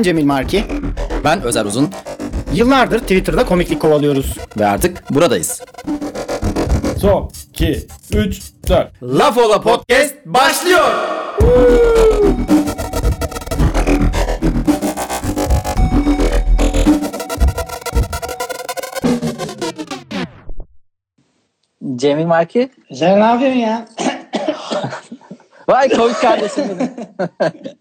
Ben Cemil Marki. Ben Özer Uzun Yıllardır Twitter'da komiklik kovalıyoruz. ve artık buradayız. Son 2 3 4 Laf Ola Podcast başlıyor. Cemil Marki. Sen ne yapıyorsun ya? Vay Covid kardeşim benim.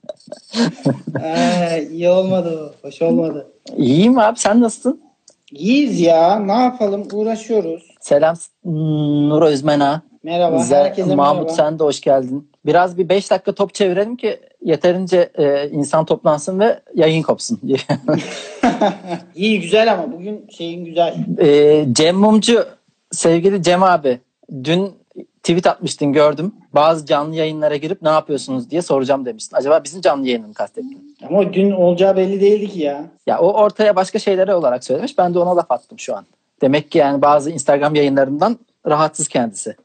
iyi olmadı. Hoş olmadı. İyiyim abi sen nasılsın? İyiyiz ya. Ne yapalım? Uğraşıyoruz. Selam Nur Özmen'a. Merhaba. Güzel. Herkese Mahmut merhaba. sen de hoş geldin. Biraz bir 5 dakika top çevirelim ki yeterince e, insan toplansın ve yayın kopsun. İyi güzel ama bugün şeyin güzel. e, Cem Mumcu sevgili Cem abi dün tweet atmıştın gördüm. Bazı canlı yayınlara girip ne yapıyorsunuz diye soracağım demiştin. Acaba bizim canlı yayını mı kastettin? Ama dün olacağı belli değildi ki ya. Ya o ortaya başka şeyleri olarak söylemiş. Ben de ona laf attım şu an. Demek ki yani bazı Instagram yayınlarından rahatsız kendisi.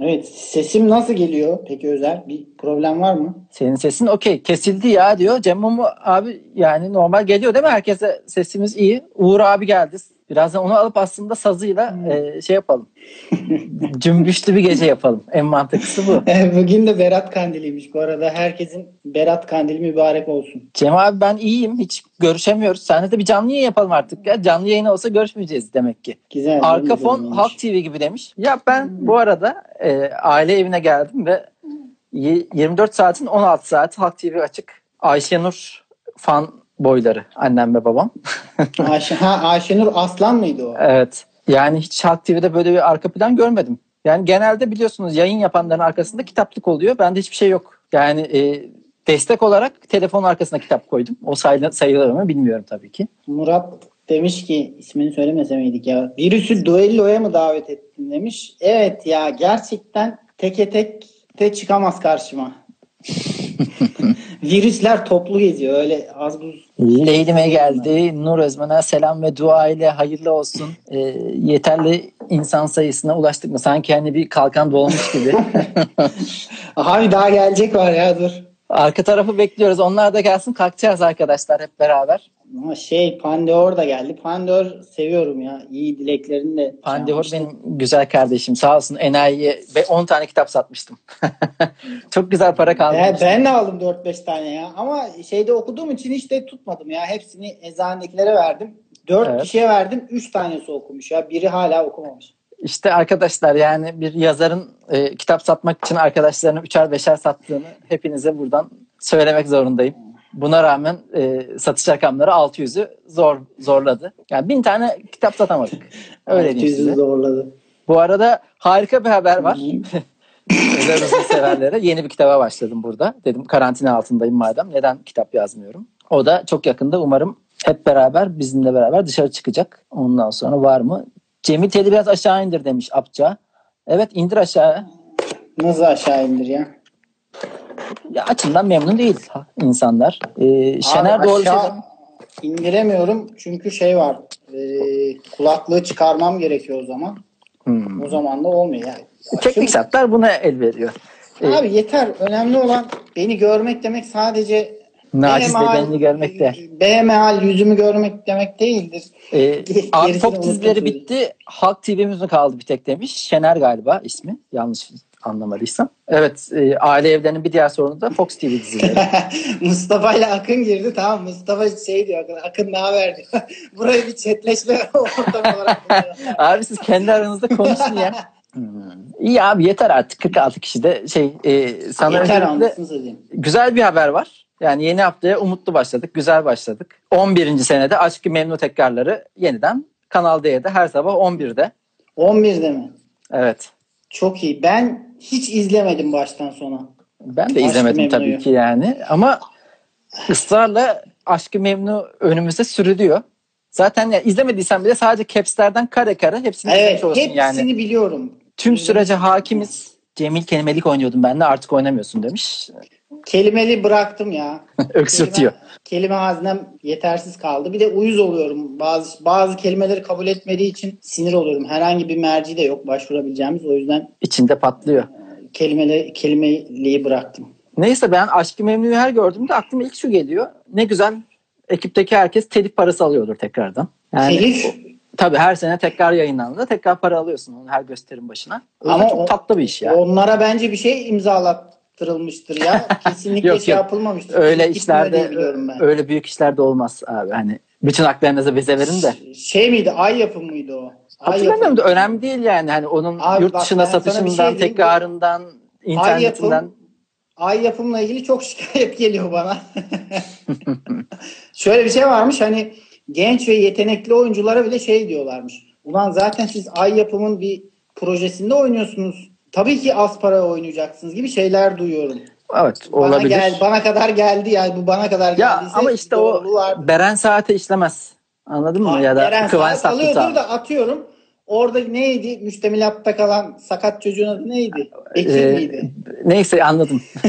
Evet. Sesim nasıl geliyor? Peki Özer. Bir problem var mı? Senin sesin okey kesildi ya diyor. Cem Mumu abi yani normal geliyor değil mi? Herkese sesimiz iyi. Uğur abi geldi. Birazdan onu alıp aslında sazıyla e, şey yapalım. Cümbüşlü bir gece yapalım. En mantıklısı bu. bugün de Berat Kandili'ymiş bu arada. Herkesin Berat Kandili mübarek olsun. Cem abi ben iyiyim. Hiç görüşemiyoruz. Seninle de bir canlı yayın yapalım artık. Ya. Canlı yayın olsa görüşmeyeceğiz demek ki. Güzel. Arka fon olmuş. Halk TV gibi demiş. Ya ben bu arada e, aile evine geldim ve y- 24 saatin 16 saati Halk TV açık. Ayşenur fan boyları annem ve babam. Ayşe, ha, Ayşenur Aslan mıydı o? evet. Yani hiç Halk TV'de böyle bir arka plan görmedim. Yani genelde biliyorsunuz yayın yapanların arkasında kitaplık oluyor. Bende hiçbir şey yok. Yani e, destek olarak telefon arkasına kitap koydum. O sayılır, sayılır mı bilmiyorum tabii ki. Murat demiş ki ismini söylemese miydik ya? Virüsü duelloya mı davet ettin demiş. Evet ya gerçekten teke tek de çıkamaz karşıma. Virüsler toplu geziyor öyle az buz. Leylime geldi. Nur Özmen'e selam ve dua ile hayırlı olsun. E, yeterli insan sayısına ulaştık mı? Sanki hani bir kalkan dolmuş gibi. Abi daha gelecek var ya dur. Arka tarafı bekliyoruz. Onlar da gelsin kalkacağız arkadaşlar hep beraber. Ama şey Pandor da geldi. Pandor seviyorum ya. İyi dileklerini de. Çalmıştı. benim güzel kardeşim. Sağ olsun enayiye ve 10 tane kitap satmıştım. Çok güzel para kaldı. Ben de aldım 4-5 tane ya. Ama şeyde okuduğum için hiç de tutmadım ya. Hepsini eczanedekilere verdim. 4 Evet. kişiye verdim. 3 tanesi okumuş ya. Biri hala okumamış. İşte arkadaşlar yani bir yazarın e, kitap satmak için arkadaşlarına üçer beşer sattığını hepinize buradan söylemek zorundayım. Buna rağmen e, satış rakamları 600'ü zor zorladı. Yani bin tane kitap satamadık. Öyle diyeyim 600'ü size. zorladı. Bu arada harika bir haber var. Özel uzun severlere yeni bir kitaba başladım burada. Dedim karantina altındayım madem neden kitap yazmıyorum. O da çok yakında umarım hep beraber bizimle beraber dışarı çıkacak. Ondan sonra var mı? Cemil Teli biraz aşağı indir demiş Apça. Evet indir aşağı. Nasıl aşağı indir ya? Ya açımdan memnun değil insanlar. Ee, Şener Abi doğru şey indiremiyorum çünkü şey var. e, kulaklığı çıkarmam gerekiyor o zaman. Hmm. O zaman da olmuyor yani. Teknik şartlar buna el veriyor. Ee, Abi yeter. Önemli olan beni görmek demek sadece naciz bedenini görmek de. Yüzümü görmek demek değildir. Ee, abi dizileri bitti. Halk TV'miz mi kaldı bir tek demiş. Şener galiba ismi. Yanlış anlamadıysam. Evet e, aile evlerinin bir diğer sorunu da Fox TV dizileri. Mustafa ile Akın girdi tamam Mustafa şey diyor Akın, Akın ne haber diyor. Burayı bir chatleşme ortamı olarak abi siz kendi aranızda konuşun ya. Hmm. İyi abi yeter artık 46 kişi de şey e, sana Yeter güzel bir haber var. Yani yeni haftaya umutlu başladık. Güzel başladık. 11. senede Aşk-ı Memnu tekrarları yeniden Kanal D'de her sabah 11'de. 11'de mi? Evet. Çok iyi. Ben hiç izlemedim baştan sona. Ben de Aşk-ı izlemedim tabii ki yani. Ama ısrarla Aşk-ı Memnu önümüze sürülüyor. Zaten ya izlemediysen bile sadece caps'lerden kare kare hepsini Evet izlemiş olsun hepsini yani. biliyorum. Tüm sürece hakimiz. Cemil kelimelik oynuyordum ben de artık oynamıyorsun demiş. Kelimeli bıraktım ya. Öksürtüyor. Kelime, kelime hazinem yetersiz kaldı. Bir de uyuz oluyorum. Bazı bazı kelimeleri kabul etmediği için sinir oluyorum. Herhangi bir merci de yok başvurabileceğimiz. O yüzden İçinde patlıyor. kelimeleri, kelimeliği bıraktım. Neyse ben Aşk-ı Memnu'yu her gördüğümde aklıma ilk şu geliyor. Ne güzel ekipteki herkes telif parası alıyordur tekrardan. Yani Telif? tabii her sene tekrar yayınlandığında tekrar para alıyorsun onu her gösterim başına. Ama Ama çok o- tatlı bir iş ya. Onlara bence bir şey imzalattırılmıştır ya. Kesinlikle Yok, şey yok. yapılmamıştır. öyle Gitmiyor işlerde öyle büyük işlerde olmaz abi. Hani bütün haklarınızı bize verin de. Şey miydi? Ay yapım mıydı o? Ay Hatırlamıyorum da önemli değil yani. Hani onun Abi yurt dışına şey satışından, diyeyim. tekrarından, Ay internetinden. yapım, ay yapımla ilgili çok şikayet geliyor bana. Şöyle bir şey varmış hani genç ve yetenekli oyunculara bile şey diyorlarmış. Ulan zaten siz ay yapımın bir projesinde oynuyorsunuz. Tabii ki az para oynayacaksınız gibi şeyler duyuyorum. Evet Bana olabilir. gel bana kadar geldi yani bu bana kadar ya geldiyse ama işte o. Beren Saate işlemez. Anladın mı? Ya da Eren Kıvanç Saat alıyordur da atıyorum. Orada neydi? Müştemilatta kalan sakat çocuğun adı neydi? Bekir Ee, miydi? Neyse anladım.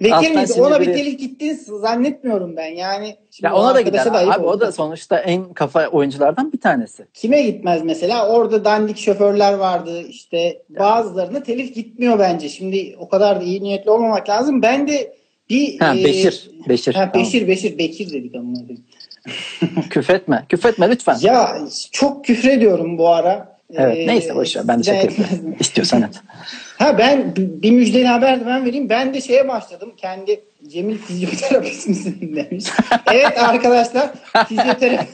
Bekir miydi? Ona bir telif gittiğini zannetmiyorum ben. Yani şimdi ya ona da gider. ayıp Abi o da sonuçta en kafa oyunculardan bir tanesi. Kime gitmez mesela? Orada dandik şoförler vardı. İşte bazılarına telif gitmiyor bence. Şimdi o kadar da iyi niyetli olmamak lazım. Ben de bir Ha, e, Beşir. Beşir. Ha, Tamam. Beşir, Beşir, Bekir dedik ama. Küfretme. Küfretme lütfen. Ya çok küfrediyorum bu ara. evet. Ee, Neyse boş ver. Ben de şaka yapıyorum. mi? İstiyorsan et. Ha ben bir müjdeli haber de ben vereyim. Ben de şeye başladım. Kendi Cemil fizyoterapist misin demiş. evet arkadaşlar fizyoterapi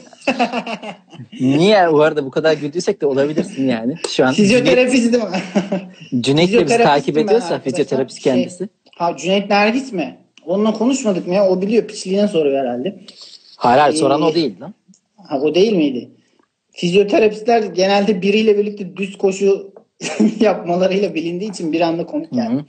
Niye bu arada bu kadar güldüysek de olabilirsin yani. Şu an Cüneyt, fizyoterapistim. Cüneyt de bizi takip ediyorsa fizyoterapist Şey, kendisi. ha Cüneyt Nergis mi? Onunla konuşmadık mı ya? O biliyor. Piçliğine soruyor herhalde. Hayır hayır soran Ee, o değil lan. Ha, o değil miydi? Fizyoterapistler genelde biriyle birlikte düz koşu yapmalarıyla bilindiği için bir anda komik geldi. Hı hı.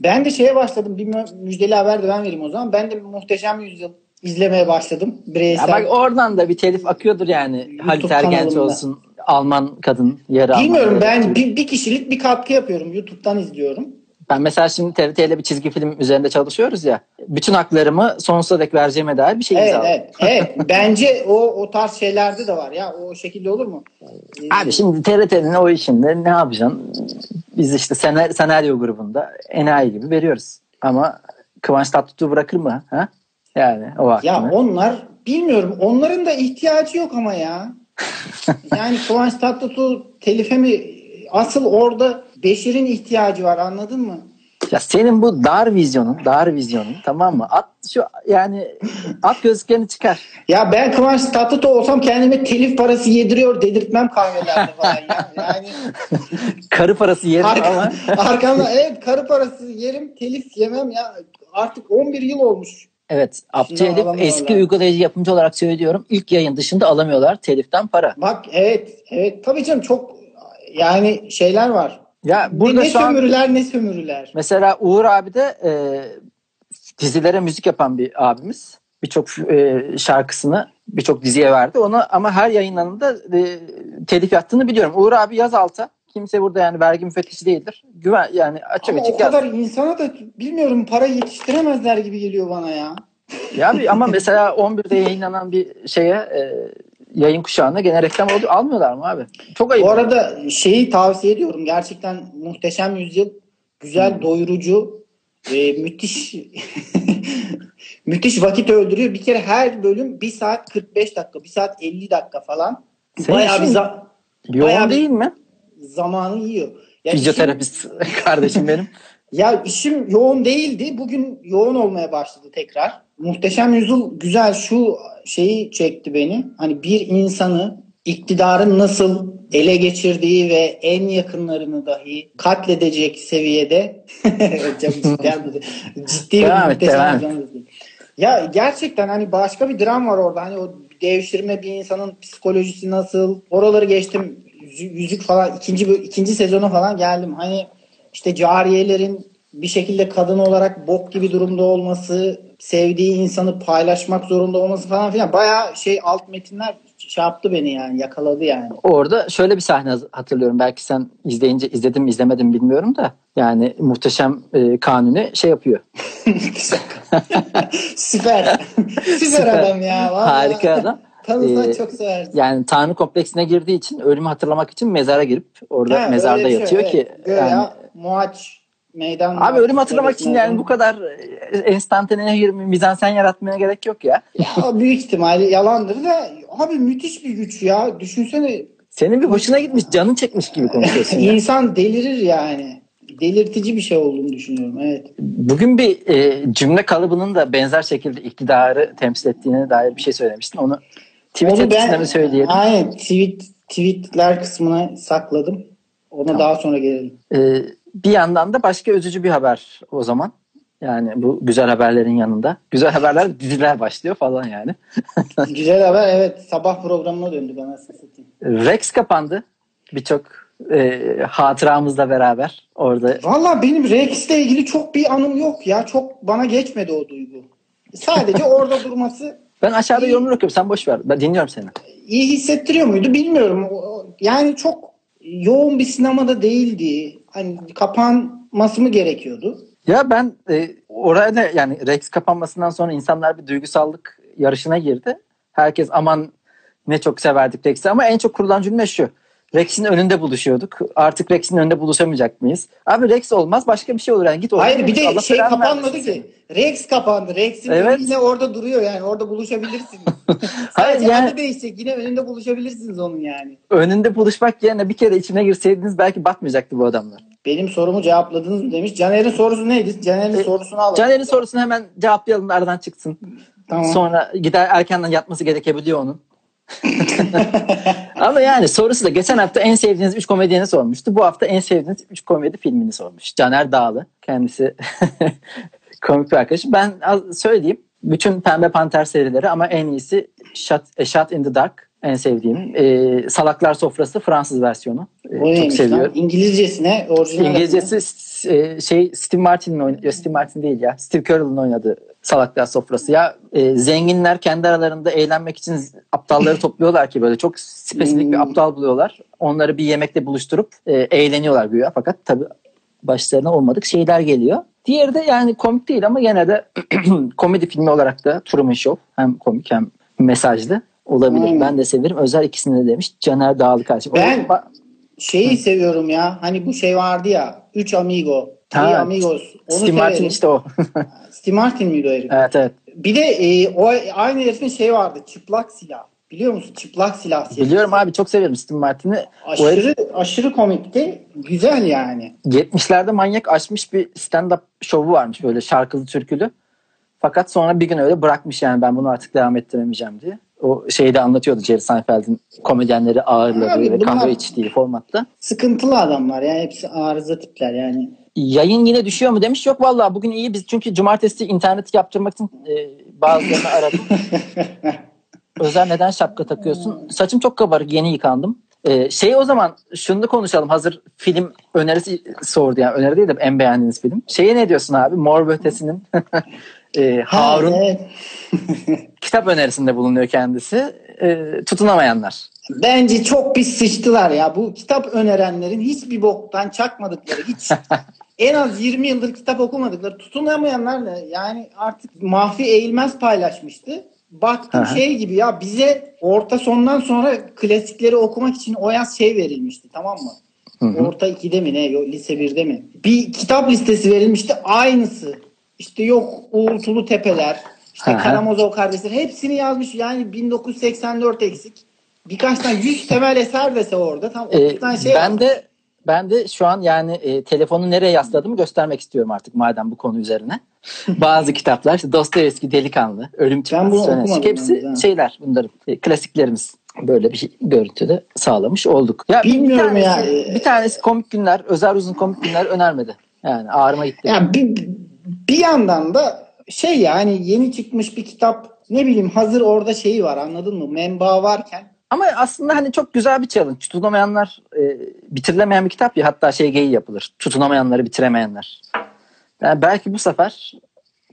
Ben de şeye başladım. Bir mü- müjdeli haber de ben vereyim o zaman. Ben de muhteşem yüzyıl izlemeye başladım. Ya Bireysel. bak oradan da bir telif akıyordur yani. Halit Ergenç olsun. Alman kadın yarı Bilmiyorum Alman, ben bir, bir kişilik bir katkı yapıyorum. YouTube'dan izliyorum. Ben mesela şimdi TRT ile bir çizgi film üzerinde çalışıyoruz ya. Bütün haklarımı sonsuza dek vereceğime dair bir şey Evet imzaladım. evet. evet. Bence o o tarz şeylerde de var ya. O şekilde olur mu? Ee, Abi şimdi TRT'nin o işinde ne yapacaksın? Biz işte senaryo, senaryo grubunda enayi gibi veriyoruz. Ama Kıvanç Tatlıtuğ bırakır mı? Ha? Yani o hakkını. Ya onlar bilmiyorum. Onların da ihtiyacı yok ama ya. yani Kıvanç Tatlıtuğ telife mi? Asıl orada Beşir'in ihtiyacı var anladın mı? Ya senin bu dar vizyonun, dar vizyonun tamam mı? At şu yani at gözlüklerini çıkar. Ya ben Kıvanç Tatlıtuğ olsam kendime telif parası yediriyor dedirtmem kahvelerde falan ya. Yani Karı parası yerim arka, ama arkamda evet karı parası yerim telif yemem ya. Artık 11 yıl olmuş. evet Şimdi Edip eski uygulayıcı yapımcı olarak söylüyorum. İlk yayın dışında alamıyorlar teliften para. Bak evet evet tabii canım çok yani şeyler var. Ya Ne, burada ne an sömürüler ne sömürüler. mesela Uğur abi de e, dizilere müzik yapan bir abimiz. Birçok e, şarkısını birçok diziye verdi. Onu ama her yayınlanında e, telif yattığını biliyorum. Uğur abi yaz alta. Kimse burada yani vergi müfettişi değildir. Güven yani açık Ama o açık yaz. kadar insana da bilmiyorum para yetiştiremezler gibi geliyor bana ya. Ya abi ama mesela 11'de yayınlanan bir şeye e, yayın kuşağına gene reklam oldu, almıyorlar mı abi? Çok ayıp. Bu arada şeyi tavsiye ediyorum. Gerçekten muhteşem yüzyıl. Güzel, doyurucu, e, müthiş müthiş vakit öldürüyor. Bir kere her bölüm 1 saat 45 dakika, 1 saat 50 dakika falan. Senin bayağı bir za- Yoğun bayağı değil mi? zamanı yiyor. Ya işim- Fizyoterapist kardeşim benim. Ya işim yoğun değildi. Bugün yoğun olmaya başladı tekrar. Muhteşem Yüzyıl güzel şu şeyi çekti beni. Hani bir insanı iktidarın nasıl ele geçirdiği ve en yakınlarını dahi katledecek seviyede ciddi ciddi bir Devam et, devam. Ya gerçekten hani başka bir dram var orada. Hani o devşirme bir insanın psikolojisi nasıl? Oraları geçtim. Yüzü- Yüzük falan ikinci ikinci sezona falan geldim. Hani işte cariyelerin bir şekilde kadın olarak bok gibi durumda olması, sevdiği insanı paylaşmak zorunda olması falan filan bayağı şey alt metinler şey yaptı beni yani yakaladı yani. Orada şöyle bir sahne hatırlıyorum. Belki sen izleyince izledim mi izlemedim bilmiyorum da. Yani muhteşem e, kanuni şey yapıyor. Süper. Süper. Süper. adam ya. Vallahi. Harika adam. Tanısan Ee, çok seversin. Yani Tanrı kompleksine girdiği için ölümü hatırlamak için mezara girip orada Ha, mezarda şey, yatıyor evet. ki Göya yani muaç meydan Abi ölüm hatırlamak için yani bu kadar e, enstantane bir mizansen yaratmaya gerek yok ya. Ya büyük ihtimalle yalandır da abi müthiş bir güç ya. Düşünsene Senin bir hoşuna gitmiş, canın çekmiş gibi konuşuyorsun. insan delirir yani. Delirtici bir şey olduğunu düşünüyorum. Evet. Bugün bir e, cümle kalıbının da benzer şekilde iktidarı temsil ettiğine dair bir şey söylemiştin. Onu tweet Onu etkisine mi söyleyelim? Aynen tweet, tweetler kısmına sakladım. Ona daha sonra gelelim. E, bir yandan da başka üzücü bir haber o zaman. Yani bu güzel haberlerin yanında. Güzel haberler diziler başlıyor falan yani. Güzel haber evet sabah programına döndü bana satayım. Rex kapandı. Birçok e, hatıramızla beraber orada. Valla benim Rex'le ilgili çok bir anım yok ya. Çok bana geçmedi o duygu. Sadece orada durması Ben aşağıda yorumlar okuyorum. Sen boş ver. Ben dinliyorum seni. iyi hissettiriyor muydu bilmiyorum. Yani çok yoğun bir sinemada değildi. Hani kapanması mı gerekiyordu? Ya ben e, oraya da yani Rex kapanmasından sonra insanlar bir duygusallık yarışına girdi. Herkes aman ne çok severdik Rex'i ama en çok kurulan cümle şu. Rex'in önünde buluşuyorduk. Artık Rex'in önünde buluşamayacak mıyız? Abi Rex olmaz başka bir şey olur. Yani git oraya. Hayır bir de Allah şey kapanmadı vermesin ki. Rex kapandı. Rex'in Evet. yine orada duruyor yani. Orada buluşabilirsiniz. Hayır, Sadece yani- adı değişecek. Yine önünde buluşabilirsiniz onun yani. Önünde buluşmak yerine bir kere içine girseydiniz belki batmayacaktı bu adamlar. Benim sorumu cevapladınız mı demiş. Caner'in sorusu neydi? Caner'in E, sorusunu alalım. Caner'in sorusunu hemen cevaplayalım da aradan çıksın. Tamam. Sonra gider erkenden yatması gerekebiliyor onun. Ama yani sorusu da geçen hafta en sevdiğiniz 3 komedyeni sormuştu. Bu hafta en sevdiğiniz 3 komedi filmini sormuş. Caner Dağlı. Kendisi komik bir arkadaş. Ben söyleyeyim. Bütün Pembe Panter serileri ama en iyisi Shot, A Shot in the Dark. En sevdiğim. Ee, Salaklar Sofrası Fransız versiyonu. O çok seviyorum. lan? İngilizcesine orijinal. İngilizcesi e, şey Steve Martin'in oynadığı, Steve Martin değil ya. Steve Carell'ın oynadığı Salaklar Sofrası. Ya e, zenginler kendi aralarında eğlenmek için aptalları topluyorlar ki böyle çok spesifik bir Hmm. aptal buluyorlar. Onları bir yemekle buluşturup e, eğleniyorlar güya. Fakat tabii başlarına olmadık şeyler geliyor. Diğeri de yani komik değil ama gene de komedi filmi olarak da Truman Show hem komik hem mesajlı olabilir. Aynen. Ben de severim. Özel ikisini de demiş. Caner Dağlı karşı. Ben- Şeyi seviyorum ya. Hani bu şey vardı ya. Üç Amigo. Three Ha, Amigos. Onu Steve Martin işte o. Steve Martin miydi o herif? evet evet. Bir de e, o aynı herifin şey vardı. Çıplak silah. Biliyor musun? Çıplak silah. serisi. Biliyorum abi çok severim Steve Martin'i. O herif Aşırı, aşırı komikti. Güzel yani. 70'lerde manyak açmış bir stand-up şovu varmış böyle şarkılı türkülü. Fakat sonra bir gün öyle bırakmış yani ben bunu artık devam ettiremeyeceğim diye. O şeyi de anlatıyordu Jerry Seinfeld'in komedyenleri ağırladığı Abi ve kahve içtiği formatta. Sıkıntılı adamlar ya. Hepsi arıza tipler yani. Yayın yine düşüyor mu demiş. Yok vallahi bugün iyi biz çünkü cumartesi interneti yaptırmak için e, bazılarını aradım. Özel neden şapka takıyorsun? Saçım çok kabarık yeni yıkandım. Ee, şey o zaman şunu da konuşalım. Hazır film önerisi sordu yani. Öneri değil de en beğendiğiniz film. Şeye ne diyorsun abi? Mor Ötesi'nin e, Harun Ha, evet. kitap önerisinde bulunuyor kendisi. E, tutunamayanlar. Bence çok bir sıçtılar ya. Bu kitap önerenlerin hiçbir boktan çakmadıkları hiç en az 20 yıldır kitap okumadıkları tutunamayanlar ne? Yani artık Mahfi Eğilmez paylaşmıştı. Baktım Aha. şey gibi ya bize orta sondan sonra klasikleri okumak için o yaz şey verilmişti tamam mı? Hı hı. Orta 2'de mi ne? Lise 1'de mi? Bir kitap listesi verilmişti aynısı. İşte yok Uğultulu Tepeler, işte Aha. Karamazov kardeşler hepsini yazmış. Yani 1984 eksik. Birkaç tane 100 temel eser dese orada. Tam 30 E, tane şey ben var. de ben de şu an yani e, telefonu nereye yasladığımı göstermek istiyorum artık madem bu konu üzerine. Bazı kitaplar işte Dostoyevski Delikanlı, Ölüm Ben bunu Çıkmaz Hepsi ha. şeyler bunların e, klasiklerimiz. Böyle bir şey, görüntüde sağlamış olduk. Ya Bilmiyorum bir ya. tanesi, Bir tanesi komik günler, özel uzun komik günler önermedi. Yani ağrıma gitti. Yani bir, bir yandan da şey yani yeni çıkmış bir kitap ne bileyim hazır orada şeyi var anladın mı? Menba varken Ama aslında hani çok güzel bir challenge. Tutunamayanlar e, bitirilemeyen bir kitap ya hatta şey geyi yapılır. Tutunamayanları bitiremeyenler. Yani belki bu sefer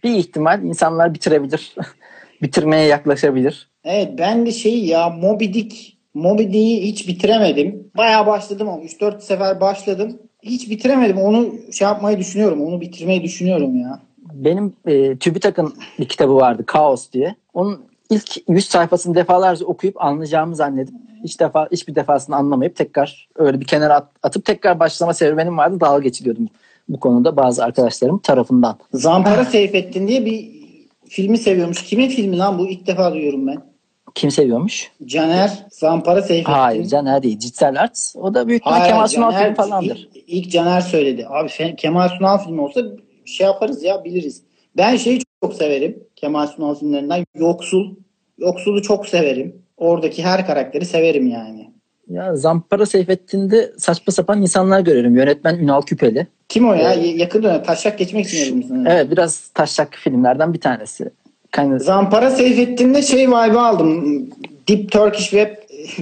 bir ihtimal insanlar bitirebilir. Bitirmeye yaklaşabilir. Evet ben de şey ya Moby Dick Moby Dick'i hiç bitiremedim. Bayağı başladım ama 3-4 sefer başladım. Hiç bitiremedim. Onu şey yapmayı düşünüyorum. Onu bitirmeyi düşünüyorum ya. Benim e, TÜBİTAK'ın bir kitabı vardı Kaos diye. Onun ilk 100 sayfasını defalarca okuyup anlayacağımı zannedip hiç defa hiçbir defasını anlamayıp tekrar öyle bir kenara at- atıp tekrar başlama serüvenim vardı. Dalga geçiliyordum bu konuda bazı arkadaşlarım tarafından. Zampara Seyfettin diye bir filmi seviyormuş. Kimin filmi lan bu? İlk defa duyuyorum ben. Kim seviyormuş? Caner Zampara Seyfettin. Hayır Caner değil. Cidsel Arts. O da büyük Hayır, Kemal Sunal filmi falandır. İlk, ilk Caner söyledi. Abi Kemal Sunal filmi olsa şey yaparız ya biliriz. Ben şeyi çok severim. Kemal Sunal filmlerinden Yoksul. Yoksul'u çok severim. Oradaki her karakteri severim yani. Ya Zampara Seyfettin'de saçma sapan insanlar görüyorum. Yönetmen Ünal Küpeli. Kim o ya? Y- Yakın dönem taşak geçmek için. Evet biraz taşak filmlerden bir tanesi. Kind of- Zampara Seyfettin'de şey vibe aldım. Deep Turkish Web,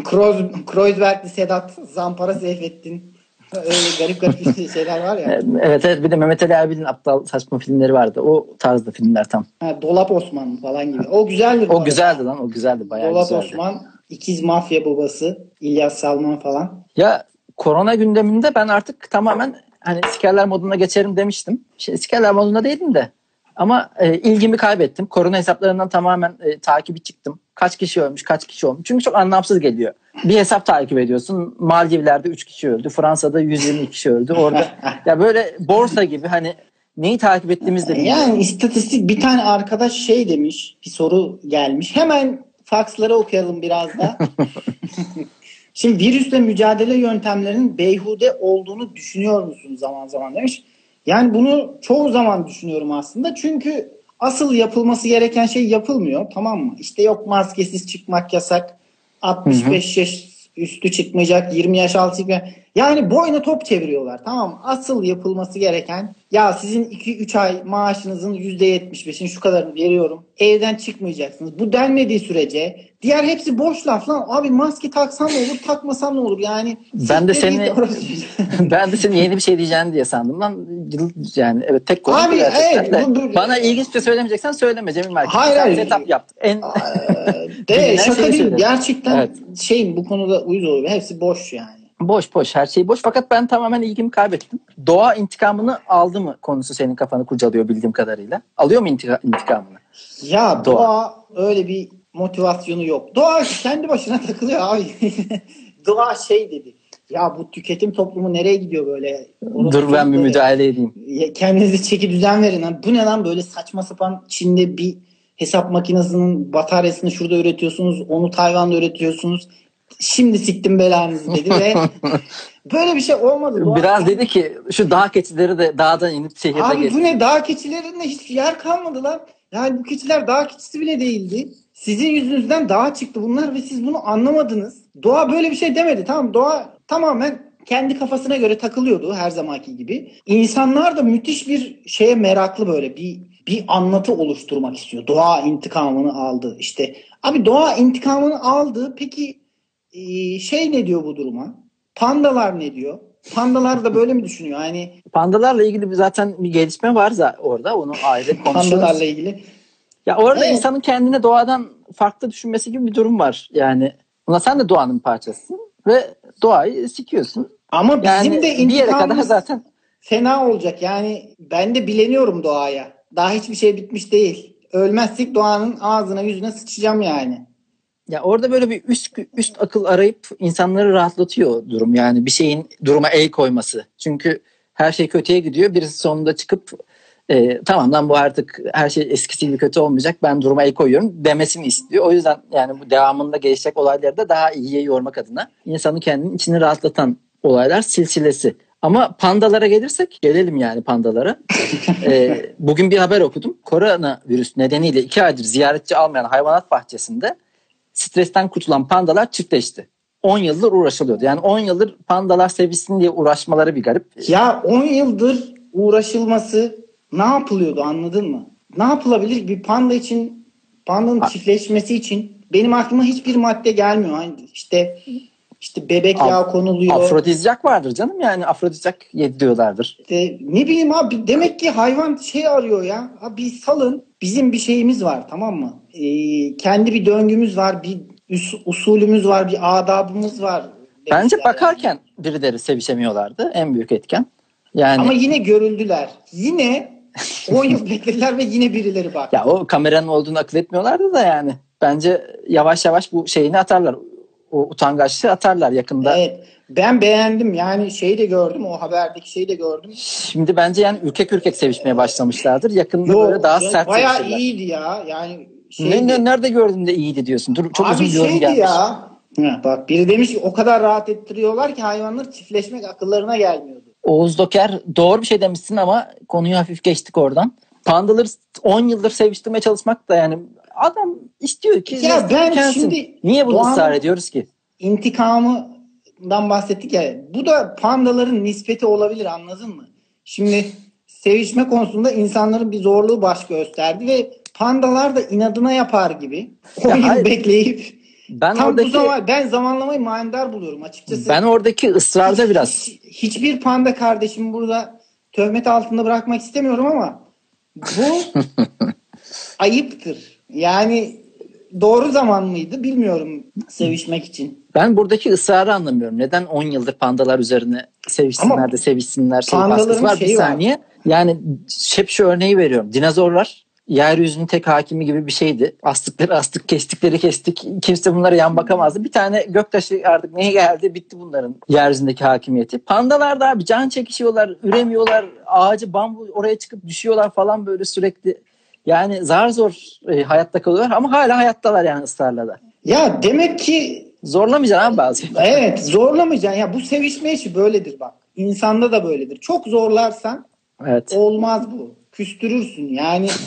Kreuz- Kreuzbergli Sedat, Zampara Seyfettin. Öyle garip garip şeyler var ya. Evet evet bir de Mehmet Ali Erbil'in aptal saçma filmleri vardı. O tarzda filmler tam. Ha, Dolap Osman falan gibi. O güzeldi. O güzeldi lan o güzeldi bayağı Dolap güzeldi. Osman, ikiz mafya babası, İlyas Salman falan. Ya korona gündeminde ben artık tamamen hani sikerler moduna geçerim demiştim. Şey, sikerler modunda değildim de. Ama e, ilgimi kaybettim. Korona hesaplarından tamamen e, takibi çıktım. Kaç kişi ölmüş, kaç kişi olmuş. Çünkü çok anlamsız geliyor. Bir hesap takip ediyorsun. Maldivler'de 3 kişi öldü. Fransa'da 120 kişi öldü. Orada ya böyle borsa gibi hani neyi takip ettiğimiz de bilmiyorum. Yani istatistik bir tane arkadaş şey demiş. Bir soru gelmiş. Hemen faksları okuyalım biraz da. Şimdi virüsle mücadele yöntemlerinin beyhude olduğunu düşünüyor musun zaman zaman demiş. Yani bunu çoğu zaman düşünüyorum aslında. Çünkü asıl yapılması gereken şey yapılmıyor. Tamam mı? İşte yok maskesiz çıkmak yasak. 65 yaş üstü çıkmayacak. 20 yaş altı çıkmayacak. Yani boyuna top çeviriyorlar. Tamam? Asıl yapılması gereken ya sizin 2-3 ay maaşınızın %75'ini şu kadarını veriyorum. Evden çıkmayacaksınız. Bu denmediği sürece diğer hepsi boş laf lan. Abi maske taksan ne olur takmasan ne olur yani. Ben de seni git. ben de senin yeni bir şey diyeceğini diye sandım lan. Yani evet tek konu Abi, evet, bu- bu- Bana ilginç bir şey söylemeyeceksen söyleme Cemil Merkez. Hayır, hayır. setup yaptın. En De şaka değil. Gerçekten Evet. şeyin bu konuda uyuz oluyor. Hepsi boş yani. Boş boş her şey boş fakat ben tamamen ilgimi kaybettim. Doğa intikamını aldı mı konusu senin kafanı kurcalıyor bildiğim kadarıyla. Alıyor mu intika- intikamını? Ya Doğa. doğa. öyle bir motivasyonu yok. Doğa kendi başına takılıyor abi. doğa şey dedi. Ya bu tüketim toplumu nereye gidiyor böyle? Dur ben bir müdahale edeyim. Ya Kendinize çeki düzen verin. Bu ne lan böyle saçma sapan Çin'de bir hesap makinesinin bataryasını şurada üretiyorsunuz. Onu Tayvan'da üretiyorsunuz. Şimdi siktim belanızı dedi ve böyle bir şey olmadı. Doğa Biraz dedi ki şu dağ keçileri de dağdan inip şehirde Abi bu gezsin. ne dağ keçilerinde hiç yer kalmadı lan. Yani bu keçiler dağ keçisi bile değildi. Sizin yüzünüzden dağa çıktı bunlar ve siz bunu anlamadınız. Doğa böyle bir şey demedi tamam Doğa tamamen kendi kafasına göre takılıyordu her zamanki gibi. İnsanlar da müthiş bir şeye meraklı böyle bir bir anlatı oluşturmak istiyor. Doğa intikamını aldı. İşte abi doğa intikamını aldı. Peki e, şey ne diyor bu duruma? Pandalar ne diyor? Pandalar da böyle mi düşünüyor? Yani Pandalarla ilgili zaten bir gelişme var za- orada. Onu ayrı konuşuruz. pandalarla ilgili. Ya orada Evet. insanın kendine doğadan farklı düşünmesi gibi bir durum var. Yani buna sen de doğanın parçasısın ve doğayı sikiyorsun. Ama bizim Yani de bir yere kadar zaten fena olacak. Yani ben de bileniyorum doğaya. Daha hiçbir şey bitmiş değil. Ölmezsek doğanın ağzına yüzüne sıçacağım yani. Ya orada böyle bir üst üst akıl arayıp insanları rahatlatıyor durum. Yani bir şeyin duruma el koyması. Çünkü her şey kötüye gidiyor. Birisi sonunda çıkıp e, tamam lan bu artık her şey eskisi gibi kötü olmayacak. Ben duruma el koyuyorum demesini istiyor. O yüzden yani bu devamında gelişecek olayları da daha iyiye yormak adına insanın kendini içini rahatlatan olaylar silsilesi. Ama pandalara gelirsek gelelim yani pandalara. Ee, bugün bir haber okudum. Koronavirüs nedeniyle iki aydır ziyaretçi almayan hayvanat bahçesinde stresten kurtulan pandalar çiftleşti. 10 yıldır uğraşılıyordu. Yani 10 yıldır pandalar sevişsin diye uğraşmaları bir garip. Ya 10 yıldır uğraşılması ne yapılıyordu anladın mı? Ne yapılabilir bir panda için pandanın A- çiftleşmesi için benim aklıma hiçbir madde gelmiyor. Hani işte işte bebek Af- yağı konuluyor. Afrodizyak vardır canım yani afrodizyak yediriyorlardır. İşte ne bileyim abi demek ki hayvan şey arıyor ya. Abi salın bizim bir şeyimiz var tamam mı? Ee, kendi bir döngümüz var, bir üs- usulümüz var, bir adabımız var. Bence demişler bakarken birileri sevişemiyorlardı. En büyük etken. Yani Ama yine görüldüler. Yine 10 yıl beklediler ve yine birileri bak. ya o kameranın olduğunu akıl etmiyorlardı da yani. Bence yavaş yavaş bu şeyini atarlar. O utangaçlığı atarlar yakında. Evet. Ben beğendim. Yani şeyi de gördüm. O haberdeki şeyi de gördüm. Şimdi bence yani ürkek ürkek sevişmeye başlamışlardır. Yakında Yok, böyle daha sert Bayağı sevişirler. iyiydi ya. Yani Ne, şeydi. ne, nerede gördün de iyiydi diyorsun. Dur, çok Abi uzun bir yorum gelmiş. ya. Bak biri demiş ki o kadar rahat ettiriyorlar ki hayvanlar çiftleşmek akıllarına gelmiyordu. Oğuz Doker doğru bir şey demişsin ama konuyu hafif geçtik oradan. Pandaları 10 yıldır seviştirmeye çalışmak da yani adam istiyor ki Ya ben şimdi Niye bunu ısrar ediyoruz ki? intikamından bahsettik ya. Bu da pandaların nispeti olabilir anladın mı? Şimdi sevişme konusunda insanların bir zorluğu baş gösterdi ve pandalar da inadına yapar gibi. O Ya bekleyip Ben tam oradaki bu zaman ben zamanlamayı manidar buluyorum açıkçası. ben oradaki ısrarda biraz Hiç- hiçbir panda kardeşimi burada töhmet altında bırakmak istemiyorum ama bu ayıptır. Yani doğru zaman mıydı bilmiyorum sevişmek için. ben buradaki ısrarı anlamıyorum. Neden 10 yıldır pandalar üzerine sevişsinler Ama de sevişsinler şey baskısı var bir şeyi var. saniye. Yani hep şu örneği veriyorum. Dinozorlar yeryüzünün tek hakimi gibi bir şeydi. Astıkları astık, kestikleri kestik. Kimse bunlara yan bakamazdı. Bir tane göktaşı artık neye geldi bitti bunların yeryüzündeki hakimiyeti. Pandalar da abi can çekişiyorlar, üremiyorlar. Ağacı bambu oraya çıkıp düşüyorlar falan böyle sürekli. Yani zar zor e, hayatta kalıyorlar ama hala hayattalar yani ısrarla da. Ya demek ki Zorlamayacaksın abi bazı. evet zorlamayacaksın. Ya bu sevişme işi böyledir bak. İnsanda da böyledir. Çok zorlarsan Evet. olmaz bu. Küstürürsün yani.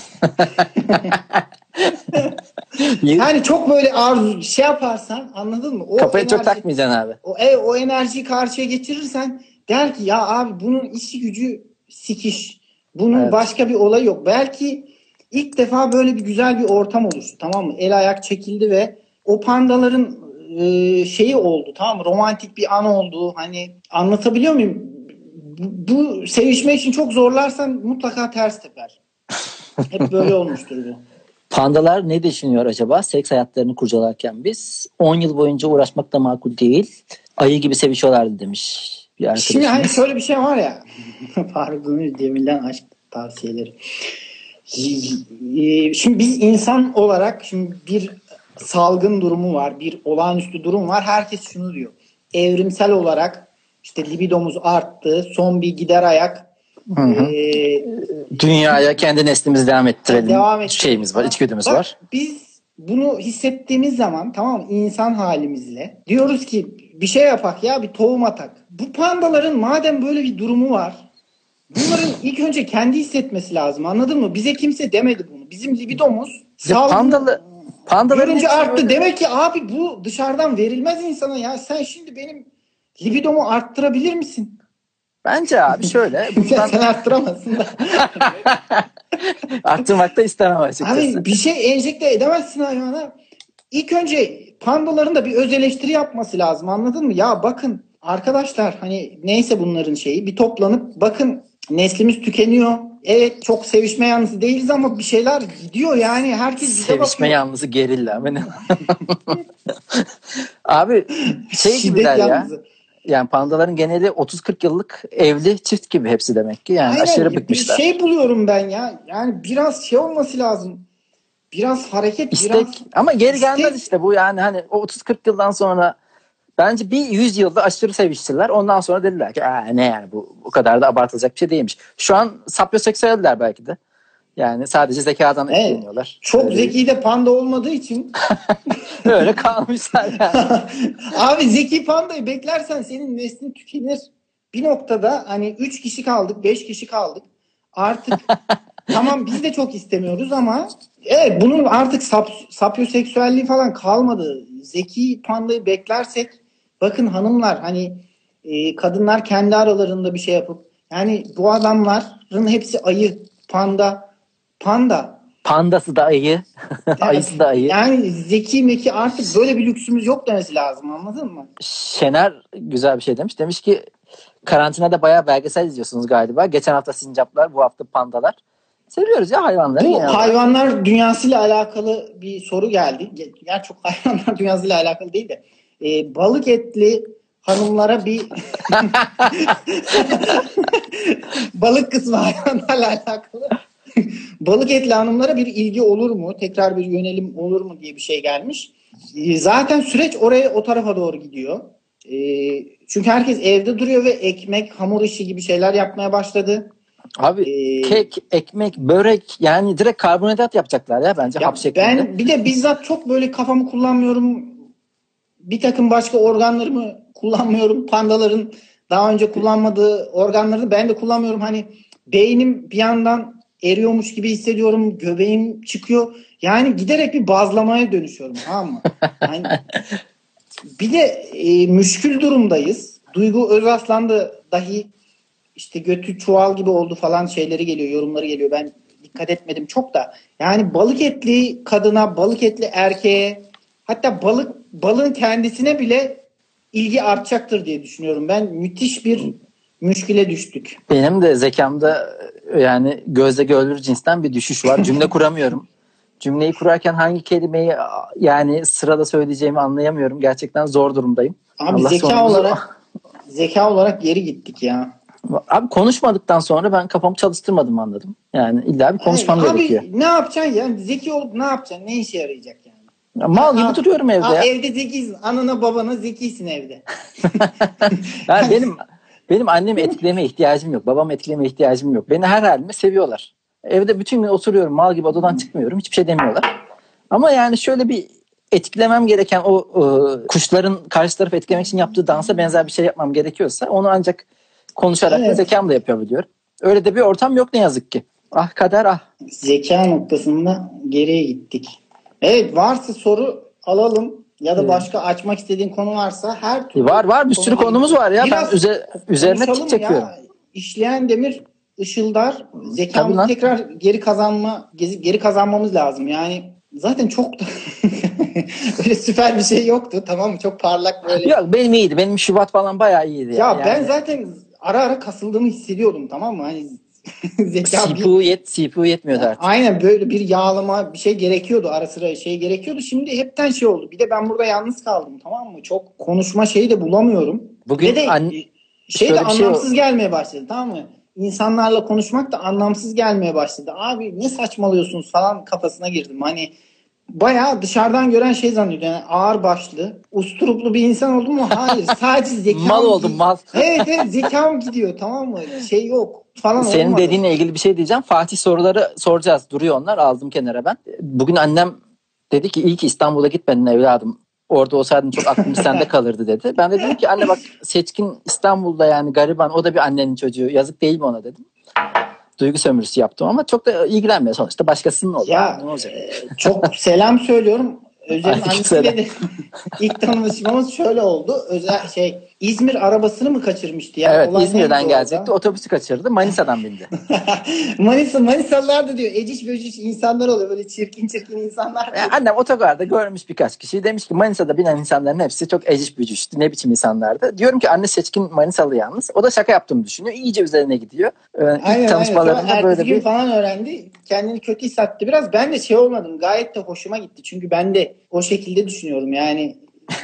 Yani çok böyle arzu şey yaparsan anladın mı? O Kafayı çok enerji- takmayacaksın abi. O, e, o enerjiyi karşıya geçirirsen der ki ya abi bunun işi gücü sikiş. Bunun Evet. başka bir olayı yok. Belki ilk defa böyle bir güzel bir ortam oluştu tamam mı? El ayak çekildi ve o pandaların e, şeyi oldu tamam mı? Romantik bir an oldu. Hani anlatabiliyor muyum? Bu, bu sevişme için çok zorlarsan mutlaka ters teper. Hep böyle olmuştur bu. Pandalar ne düşünüyor acaba seks hayatlarını kurcalarken biz? 10 yıl boyunca uğraşmak da makul değil. Ayı gibi sevişiyorlardı demiş bir Şimdi hani arkadaşımız. şöyle bir şey var ya. Gümüş Demir'den aşk tavsiyeleri. Ee, Şimdi biz insan olarak şimdi bir salgın durumu var. Bir olağanüstü durum var. Herkes şunu diyor. Evrimsel olarak işte libidomuz arttı. Son bir gider ayak. Hı hı. Ee, Dünyaya kendi neslimizi devam ettirelim devam ettirelim. şeyimiz var, içgüdümüz Bak, var. Biz bunu hissettiğimiz zaman tamam mı, insan halimizle diyoruz ki bir şey yapak ya bir tohum atak. Bu pandaların madem böyle bir durumu var bunların ilk önce kendi hissetmesi lazım anladın mı? Bize kimse demedi bunu. Bizim libidomuz salgın- pandalı, pandaların hepsi arttı. Demek ki abi bu dışarıdan verilmez insana ya. Sen şimdi benim libidomu arttırabilir misin? Bence abi şöyle. Bundan Sen arttıramazsın da. arttırmak da istemem açıkçası. Abi bir şey enjekte edemezsin hayvana. İlk önce pandaların da bir öz eleştiri yapması lazım anladın mı? Ya bakın arkadaşlar hani neyse bunların şeyi bir toplanıp bakın neslimiz tükeniyor. Evet çok sevişme yanlısı değiliz ama bir şeyler gidiyor yani herkes bize Sevişme bakıyor. yalnızı gerilla. Beni- Abi şey Şiddet gibiler ya. Yani pandaların geneli 30-40 yıllık evli çift gibi hepsi demek ki. Yani Aynen, aşırı bir bıkmışlar. şey buluyorum ben ya. Yani biraz şey olması lazım. Biraz hareket, İstek biraz ama geri İstek- gelmez işte bu yani hani o 30-40 yıldan sonra bence bir 100 yılda aşırı seviştiler. Ondan sonra dediler ki ne yani bu bu kadar da abartılacak bir şey değilmiş. Şu an sapyoseksüeller belki de. Yani sadece zekadan Evet. etkileniyorlar. çok Öyle- zeki de panda olmadığı için Öyle kalmışlar yani. Abi Zeki Panda'yı beklersen senin neslin tükenir. Bir noktada hani 3 kişi kaldık, 5 kişi kaldık. Artık tamam biz de çok istemiyoruz ama evet bunun artık sap, sapyoseksüelliği falan kalmadı. Zeki Panda'yı beklersek bakın hanımlar hani e, kadınlar kendi aralarında bir şey yapıp yani bu adamların hepsi ayı, panda, panda. Pandası da ayı. Ayısı da ayı. Yani zeki meki artık böyle bir lüksümüz yok demesi lazım anladın mı? Şener güzel bir şey demiş. Demiş ki karantinada bayağı belgesel izliyorsunuz galiba. Geçen hafta sincaplar, bu hafta pandalar. Seviyoruz ya hayvanları. Bu olarak. hayvanlar dünyasıyla alakalı bir soru geldi. Ger çok hayvanlar dünyasıyla alakalı değil de e, balık etli hanımlara bir balık kısmı hayvanlarla alakalı balık etli hanımlara bir ilgi olur mu? Tekrar bir yönelim olur mu diye bir şey gelmiş. E, Zaten süreç oraya o tarafa doğru gidiyor. E, çünkü herkes evde duruyor ve ekmek, hamur işi gibi şeyler yapmaya başladı. Abi Ee, kek, ekmek, börek yani direkt karbonhidrat yapacaklar ya bence Ya hap şeklinde. ben bir de bizzat çok böyle kafamı kullanmıyorum. Bir takım başka organlarımı kullanmıyorum. Pandaların daha önce kullanmadığı organları ben de kullanmıyorum. Hani beynim bir yandan eriyormuş gibi hissediyorum. Göbeğim çıkıyor. Yani giderek bir bazlamaya dönüşüyorum. Tamam mı? Yani bir de e, müşkül durumdayız. Duygu Özaslan'da dahi işte götü çuval gibi oldu falan şeyleri geliyor, yorumları geliyor. Ben dikkat etmedim çok da. Yani balık etli kadına, balık etli erkeğe hatta balık balığın kendisine bile ilgi artacaktır diye düşünüyorum. Ben müthiş bir müşkile düştük. Benim de zekamda yani gözle görülür cinsten bir düşüş var. Cümle kuramıyorum. Cümleyi kurarken hangi kelimeyi yani sırada söyleyeceğimi anlayamıyorum. Gerçekten zor durumdayım. Abi Allah zeka sonumuzu- olarak zeka olarak geri gittik ya. Abi konuşmadıktan sonra ben kafamı çalıştırmadım anladım. Yani illa bir konuşmam Abi gerekiyor. ne yapacaksın ya? Zeki olup ne yapacaksın? Ne işe yarayacak Mal gibi Ha, duruyorum evde ha, ya. evde zekisin. Anana babana zekisin evde. Ya benim benim annemi etkilemeye ihtiyacım yok. Babamı etkilemeye ihtiyacım yok. Beni her halime seviyorlar. Evde bütün gün oturuyorum. Mal gibi odadan çıkmıyorum. Hiçbir şey demiyorlar. Ama yani şöyle bir etkilemem gereken o e, kuşların karşı tarafı etkilemek için yaptığı dansa benzer bir şey yapmam gerekiyorsa onu ancak konuşarak ve Evet. zekamla yapabiliyorum. Öyle de bir ortam yok ne yazık ki. Ah kader ah. Zeka noktasında geriye gittik. Evet varsa soru alalım ya da başka açmak istediğin konu varsa her türlü Var var bir sürü konu- konumuz var ya. Biraz ben üze- üzerine konuşalım tik çekiyorum. ya. İşleyen demir ışıldar. Zekamızı tekrar geri kazanma geri kazanmamız lazım. Yani zaten çok da öyle süper bir şey yoktu tamam mı? Çok parlak böyle. Yok benim iyiydi. Benim Şubat falan bayağı iyiydi. Ya yani. ben zaten ara ara kasıldığımı hissediyordum tamam mı? Hani zeka bir- CPU, yet, CPU yetmiyordu artık. Aynen böyle bir yağlama bir şey gerekiyordu ara sıra şey gerekiyordu. Şimdi hepten şey oldu. Bir de ben burada yalnız kaldım tamam mı? Çok konuşma şeyi de bulamıyorum. Bugün Ve de an- şey de şey anlamsız gelmeye başladı tamam mı? İnsanlarla konuşmak da anlamsız gelmeye başladı. Abi ne saçmalıyorsunuz falan kafasına girdim. Hani bayağı dışarıdan gören şey zannediyor. Yani ağır başlı, usturuplu bir insan oldum mu? Hayır. Sadece zekam Mal oldum, mal. Evet evet zekam gidiyor tamam mı? Şey yok falan Senin olmadı. dediğinle ilgili bir şey diyeceğim. Fatih soruları soracağız. Duruyor onlar. Aldım kenara ben. Bugün annem dedi ki iyi ki İstanbul'a gitmedin evladım. Orada olsaydın çok aklım sende kalırdı dedi. Ben de dedim ki anne bak Seçkin İstanbul'da yani gariban o da bir annenin çocuğu. Yazık değil mi ona dedim. Duygu sömürüsü yaptım ama çok da ilgilenmiyor sonuçta. Başkasının oldu. Ya Ne olacak? e, çok selam söylüyorum. Özel'in annesiyle de ilk tanışmamız şöyle oldu. Özel şey İzmir arabasını mı kaçırmıştı ya? evet İzmir'den gelecekti. orada? Otobüsü kaçırdı. Manisa'dan bindi. Manisa Manisalılar da diyor eciş böciş insanlar oluyor böyle çirkin çirkin insanlar. Ya annem otogarda görmüş birkaç kişi. Demiş ki Manisa'da binen insanların hepsi çok eziş bücüştü. Ne biçim insanlardı. Diyorum ki anne seçkin Manisalı yalnız. O da şaka yaptığımı düşünüyor. İyice üzerine gidiyor. Ee, ilk Aynen tanışmalarında aynen. Böyle bir... falan öğrendi. Kendini kötü hissetti biraz. Ben de şey olmadım. Gayet de hoşuma gitti. Çünkü ben de o şekilde düşünüyorum. Yani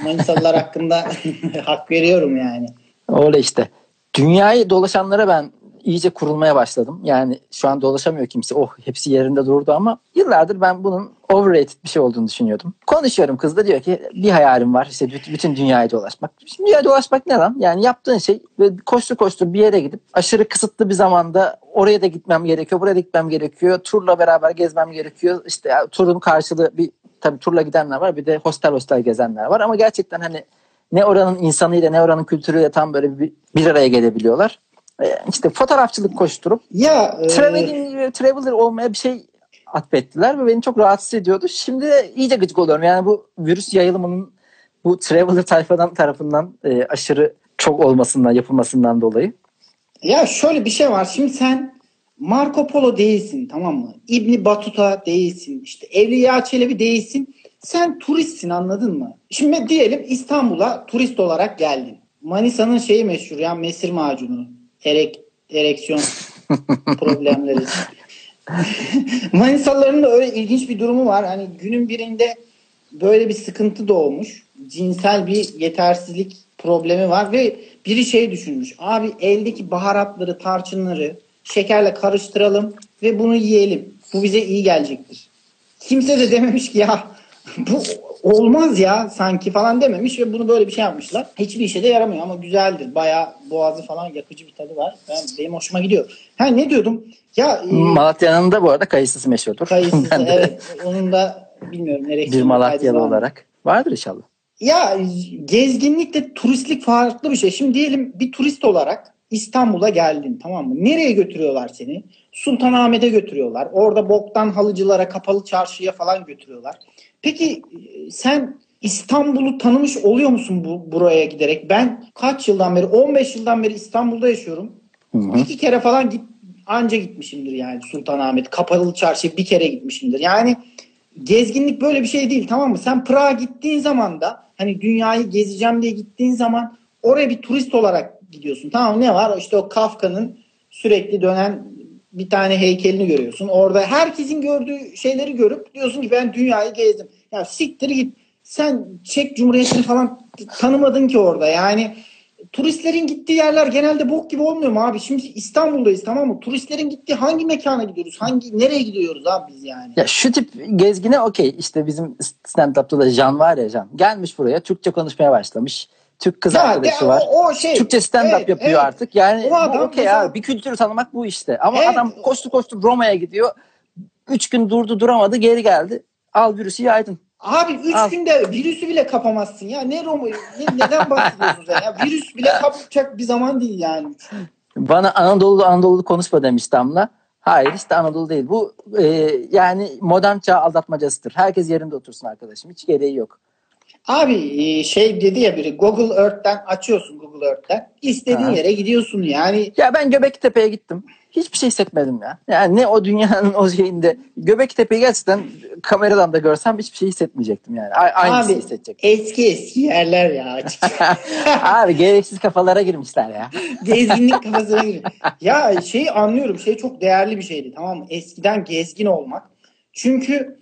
Manisalılar hakkında hak veriyorum yani. Öyle işte. Dünyayı dolaşanlara ben iyice kurulmaya başladım. Yani şu an dolaşamıyor kimse. Oh hepsi yerinde durdu ama yıllardır ben bunun overrated bir şey olduğunu düşünüyordum. Konuşuyorum kız da diyor ki bir hayalim var işte bütün, dünyayı dolaşmak. Şimdi dünyayı dolaşmak ne lan? Yani yaptığın şey böyle koştur koştur bir yere gidip aşırı kısıtlı bir zamanda oraya da gitmem gerekiyor, buraya da gitmem gerekiyor. Turla beraber gezmem gerekiyor. İşte turun karşılığı bir tabii turla gidenler var bir de hostel hostel gezenler var ama gerçekten hani ne oranın insanıyla ne oranın kültürüyle tam böyle bir, bir araya gelebiliyorlar. Ee, İşte fotoğrafçılık koşturup Ya e, traveling, traveler olmaya bir şey atfettiler ve beni çok rahatsız ediyordu. Şimdi de iyice gıcık oluyorum. Yani bu virüs yayılımının bu traveler tayfadan tarafından e, aşırı çok olmasından, yapılmasından dolayı. Ya şöyle bir şey var. Şimdi sen Marco Polo değilsin tamam mı? İbni Batuta değilsin. İşte Evliya Çelebi değilsin. Sen turistsin anladın mı? Şimdi diyelim İstanbul'a turist olarak geldin. Manisa'nın şeyi meşhur ya mesir macunu. Erek, ereksiyon problemleri. Manisalıların da öyle ilginç bir durumu var. Hani günün birinde böyle bir sıkıntı doğmuş. Cinsel bir yetersizlik problemi var ve biri şey düşünmüş. Abi eldeki baharatları, tarçınları şekerle karıştıralım ve bunu yiyelim. Bu bize iyi gelecektir. Kimse de dememiş ki ya bu olmaz ya sanki falan dememiş ve bunu böyle bir şey yapmışlar. Hiçbir işe de yaramıyor ama güzeldir. Bayağı boğazı falan yakıcı bir tadı var. Ben, benim hoşuma gidiyor. Ha ne diyordum? Ya e, Malatya'nın da bu arada kayısısı meşhurdur. de evet onun da bilmiyorum nereye bir Malatyalı olarak. Vardır inşallah. Ya gezginlikle turistlik farklı bir şey. Şimdi diyelim bir turist olarak İstanbul'a geldin tamam mı? Nereye götürüyorlar seni? Sultanahmet'e götürüyorlar. Orada boktan halıcılara, kapalı çarşıya falan götürüyorlar. Peki e, sen İstanbul'u tanımış oluyor musun bu buraya giderek? Ben kaç yıldan beri 15 yıldan beri İstanbul'da yaşıyorum. Hı hı. İki kere falan git anca gitmişimdir yani Sultanahmet. Kapalı çarşı bir kere gitmişimdir. Yani gezginlik böyle bir şey değil tamam mı? Sen Prag'a gittiğin zaman da hani dünyayı gezeceğim diye gittiğin zaman oraya bir turist olarak gidiyorsun. Tamam ne var? İşte o Kafka'nın sürekli dönen bir tane heykelini görüyorsun. Orada herkesin gördüğü şeyleri görüp diyorsun ki ben dünyayı gezdim. Ya siktir git. Sen Çek Cumhuriyeti'ni falan tanımadın ki orada. Yani turistlerin gittiği yerler genelde bok gibi olmuyor mu abi? Şimdi İstanbul'dayız tamam mı? Turistlerin gittiği hangi mekana gidiyoruz? Hangi nereye gidiyoruz abi biz yani? Ya şu tip gezgine okey. İşte bizim stand-up'ta da Can var ya Can. Gelmiş buraya Türkçe konuşmaya başlamış. Türk kız Ya, arkadaşı ya, var. o- o şey. Türkçe stand-up Evet, yapıyor evet. artık. Yani okey mesela- abi. Bir kültürü tanımak bu işte. Ama Evet. adam koştu koştu Roma'ya gidiyor. Üç gün durdu duramadı geri geldi. Al virüsü yaydın. Abi 3 Al. günde virüsü bile kapamazsın ya. Ne Roma ne, neden bahsediyorsun sen ya? Virüs bile kapacak bir zaman değil yani. Bana Anadolu Anadolu konuşma demiş Damla. Hayır işte Anadolu değil. Bu e, yani modern çağ aldatmacasıdır. Herkes yerinde otursun arkadaşım. Hiç gereği yok. Abi e, şey dedi ya biri Google Earth'ten açıyorsun Google Earth'ten. İstediğin Ha. yere gidiyorsun yani. Ya ben Göbektepe'ye gittim. Hiçbir şey hissetmedim ya. Yani ne o dünyanın o şeyinde Göbektepe'yi gerçekten kameradan da görsem hiçbir şey hissetmeyecektim yani. A- Aynısını Abi hissedecektim. eski eski yerler ya açıkçası. Abi gereksiz kafalara girmişler ya. Gezginlik kafasına giriyor. Ya şeyi anlıyorum. Şey çok değerli bir şeydi tamam mı? Eskiden gezgin olmak. Çünkü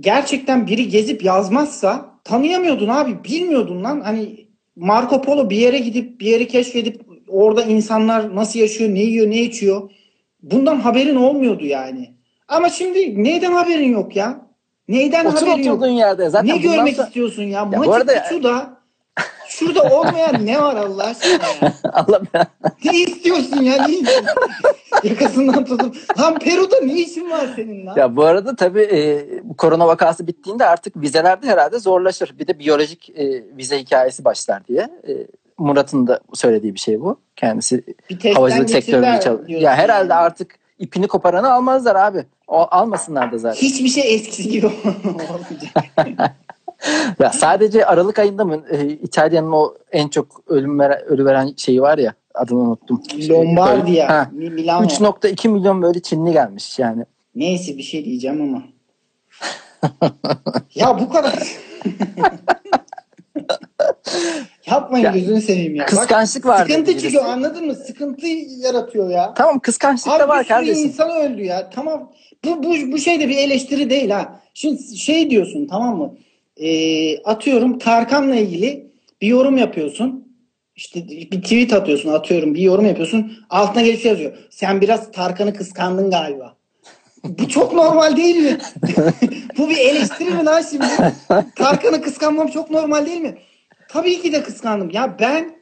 gerçekten biri gezip yazmazsa tanıyamıyordun abi. Bilmiyordun lan. Hani Marco Polo bir yere gidip bir yeri keşfedip orada insanlar nasıl yaşıyor, ne yiyor, ne içiyor. Bundan haberin olmuyordu yani. Ama şimdi neyden haberin yok ya? Neyden Otur haberin yok? yerde. Zaten ne görmek sonra- istiyorsun ya? Maçı arada- Picchu'da şurada olmayan ne var Allah aşkına ya? Allah Ne istiyorsun ya? Ne Yakasından tutup. Lan Peru'da ne işin var senin lan? Ya bu arada tabii e, korona vakası bittiğinde artık vizeler de herhalde zorlaşır. Bir de biyolojik e, vize hikayesi başlar diye. E, Murat'ın da söylediği bir şey bu. Kendisi havacılık sektöründe çalışıyor. Ya herhalde yani. artık ipini koparanı almazlar abi. O, almasınlar da zaten. Hiçbir şey eskisi gibi olmayacak. Ya sadece Aralık ayında mı e, İtalya'nın o en çok ölüm veren, ölü veren şeyi var ya adını unuttum. Lombardiya, Ha. Mi- Milano. 3.2 milyon böyle Çinli gelmiş yani. Neyse bir şey diyeceğim ama. ya bu kadar. Yapmayın Ya, gözünü seveyim ya. Kıskançlık var Sıkıntı birisi. anladın mı? Sıkıntı yaratıyor ya. Tamam kıskançlık Abi da var kardeşim. insan öldü ya. Tamam. Bu, bu, bu şey de bir eleştiri değil ha. Şimdi şey diyorsun tamam mı? Ee, atıyorum Tarkan'la ilgili bir yorum yapıyorsun. İşte bir tweet atıyorsun atıyorum bir yorum yapıyorsun. Altına gelip şey yazıyor. Sen biraz Tarkan'ı kıskandın galiba. Bu çok normal değil mi? bu bir eleştiri mi lan şimdi? Tarkan'ı kıskanmam çok normal değil mi? Tabii ki de kıskandım. Ya ben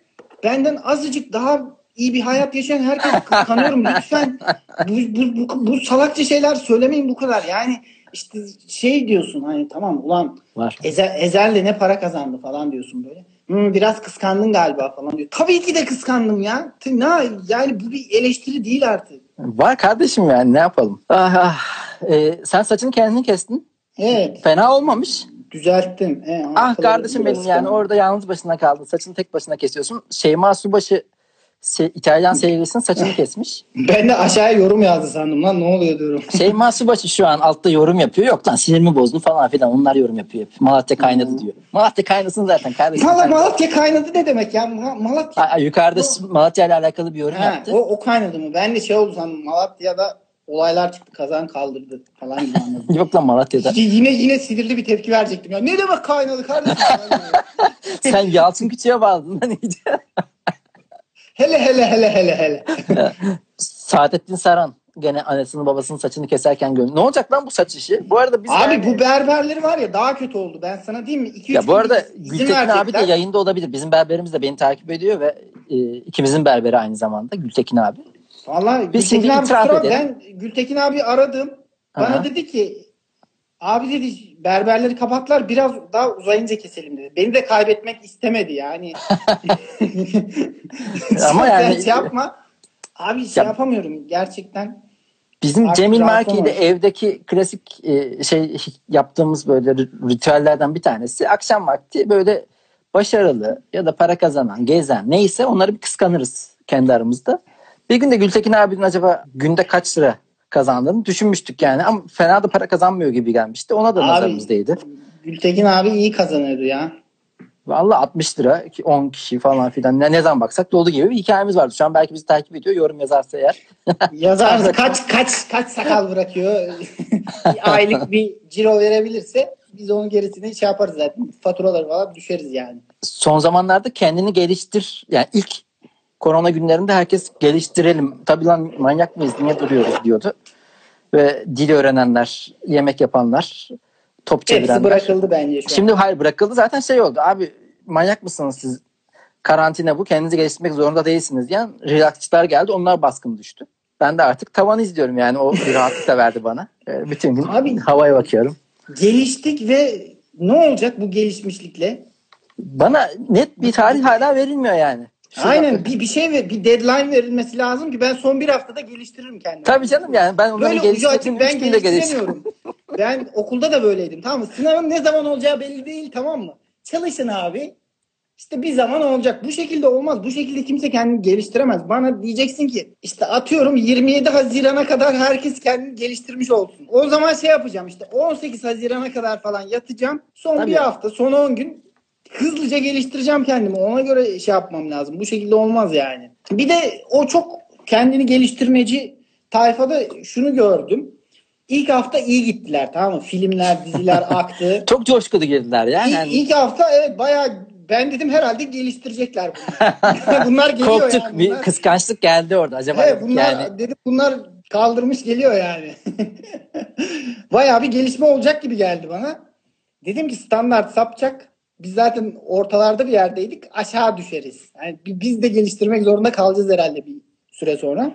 benden azıcık daha iyi bir hayat yaşayan herkesi kıskanıyorum. Lütfen bu, bu, bu, bu salakça şeyler söylemeyin bu kadar. Yani işte şey diyorsun hani tamam ulan Var. Ezel, ne para kazandı falan diyorsun böyle. "Hmm, biraz kıskandın galiba falan diyor. Tabii ki de kıskandım ya. Ne, yani bu bir eleştiri değil artık. Var kardeşim yani ne yapalım. Ah, ah. Ee, sen saçını kendin kestin. Evet Fena olmamış. düzelttim. E, Ah kardeşim benim yani orada yalnız başına kaldın. Saçını tek başına kesiyorsun. Şeyma Subaşı se- İtalyan sevgilisinin saçını kesmiş. Ben de aşağıya yorum yazdı sandım lan ne oluyor diyorum. Şeyma Subaşı şu an altta yorum yapıyor. Yok lan sinirimi bozdu falan filan. Onlar yorum yapıyor. hep. Malatya kaynadı diyor. Malatya kaynasın zaten kardeşim. Valla Malatya kaynadı ne demek ya? Ma- Malatya. Aa, yukarıda Malatya ile alakalı bir yorum Ha, yaptı. o, o kaynadı mı? Ben de şey oldu sandım Malatya'da olaylar çıktı kazan kaldırdı falan gibi anladım. Yok lan Malatya'da. Y- yine yine sinirli bir tepki verecektim ya. Ne demek kaynadı kardeşim? Sen Yalçın Küçük'e bağladın lan iyice. Hele hele hele hele hele. Saadettin Saran gene annesinin babasının saçını keserken gördüm. Ne olacak lan bu saç işi? Bu arada biz Abi yani- bu berberleri var ya daha kötü oldu. Ben sana diyeyim mi? 2 ya bu arada Gültekin abi de yayında olabilir. Bizim berberimiz de beni takip ediyor ve e, ikimizin berberi aynı zamanda Gültekin abi. Valla Biz Gültekin abi kusura- ben Gültekin abi aradım. Bana Aha. dedi ki abi dedi berberleri kapatlar biraz daha uzayınca keselim dedi. Beni de kaybetmek istemedi yani. Ama yani- şey yapma. Abi şey Ya- yapamıyorum gerçekten. Bizim Artık Cemil olmaz. evdeki klasik e, şey yaptığımız böyle ri- ritüellerden bir tanesi akşam vakti böyle başarılı ya da para kazanan, gezen neyse onları bir kıskanırız kendi aramızda. Bir gün de Gültekin abinin acaba günde kaç lira kazandığını düşünmüştük yani ama fena da para kazanmıyor gibi gelmişti. Ona da Abi- nazarımızdaydı. Gültekin abi iyi kazanıyordu ya. Vallahi 60 lira, 10 kişi falan filan ne, ne zaman baksak dolu gibi bir hikayemiz vardı. Şu an belki bizi takip ediyor. Yorum yazarsa eğer. Yazar kaç kaç kaç sakal bırakıyor. aylık bir ciro verebilirse biz onun gerisini şey yaparız zaten. Faturaları falan düşeriz yani. son zamanlarda kendini geliştir. Yani ilk korona günlerinde herkes geliştirelim. Tabii lan manyak mıyız niye duruyoruz diyordu. Ve dil öğrenenler, yemek yapanlar, top Hepsi çevirenler. bırakıldı bence şu an. Şimdi hayır bırakıldı zaten şey oldu. Abi manyak mısınız siz? Karantina bu. Kendinizi geliştirmek zorunda değilsiniz diyen relaksçılar geldi. Onlar baskın düştü. Ben de artık tavan izliyorum yani o bir rahatlık da verdi bana. Ee, Bütün gün Abi- havaya bakıyorum. Geliştik ve ne olacak bu gelişmişlikle? Bana net bir tarih hala verilmiyor yani. Şu Aynen bir, bir şey ve bir deadline verilmesi lazım ki ben son bir haftada geliştiririm kendimi. Tabii canım yani ben onları Böyle ucu açık ben geliştiremiyorum. ben okulda da böyleydim tamam mı? Sınavın ne zaman olacağı belli değil tamam mı? Çalışın abi. İşte bir zaman olacak. Bu şekilde olmaz. Bu şekilde kimse kendini geliştiremez. Bana diyeceksin ki işte atıyorum 27 Haziran'a kadar herkes kendini geliştirmiş olsun. O zaman şey yapacağım işte 18 Haziran'a kadar falan yatacağım. Son Tabii. bir hafta, son 10 gün hızlıca geliştireceğim kendimi. Ona göre şey yapmam lazım. Bu şekilde olmaz yani. Bir de o çok kendini geliştirmeci tayfada şunu gördüm. İlk hafta iyi gittiler tamam mı? Filmler, diziler aktı. Çok coşkulu girdiler ya. İlk, Yani ilk hafta evet bayağı ben dedim herhalde geliştirecekler bunlar. bunlar geliyor korktuk. yani. Bir Bunlar, kıskançlık geldi orada. Acaba evet, bunlar yani. dedim bunlar kaldırmış geliyor yani. bayağı bir gelişme olacak gibi geldi bana. Dedim ki standart sapacak. Biz zaten ortalarda bir yerdeydik. Aşağı düşeriz. Yani bi- biz de geliştirmek zorunda kalacağız herhalde bir süre sonra.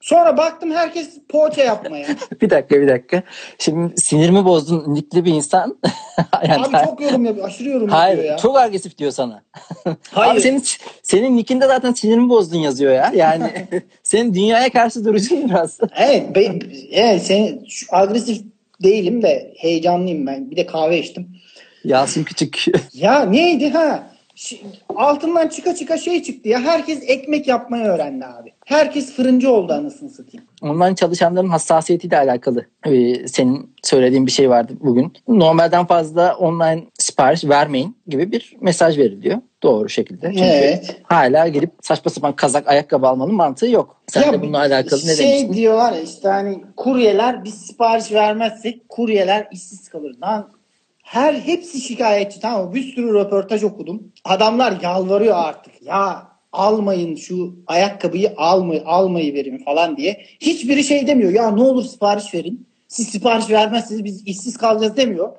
Sonra baktım herkes poğaça yapmaya. bir dakika bir dakika. Şimdi sinirimi bozdun nikli bir insan. yani Abi çok yorum yapıyor. Aşırı yorum Hayır yapıyor ya. çok agresif diyor sana. Hayır. Abi senin senin nickinde zaten sinirimi bozdun yazıyor ya. Yani senin dünyaya karşı duruşun biraz. Evet, be, evet sen şu agresif değilim de heyecanlıyım ben. Bir de kahve içtim. Yasin Küçük. Ya neydi ha? Altından çıka çıka şey çıktı ya. Herkes ekmek yapmayı öğrendi abi. Herkes fırıncı oldu anasını satayım. Online çalışanların hassasiyetiyle alakalı e, senin söylediğin bir şey vardı bugün. Normalden fazla online sipariş vermeyin gibi bir mesaj veriliyor. Doğru şekilde. Çünkü Evet. hala gelip saçma sapan kazak ayakkabı almanın mantığı yok. Sen de bununla alakalı ne şey demiştin? diyorlar ya işte hani kuryeler biz sipariş vermezsek kuryeler işsiz kalır. Lan her hepsi şikayetçi tamam? Bir sürü röportaj okudum. Adamlar yalvarıyor artık. Ya almayın şu ayakkabıyı almay almayı verin falan diye. Hiçbiri şey demiyor. Ya ne olur sipariş verin. Siz sipariş vermezseniz biz işsiz kalacağız demiyor.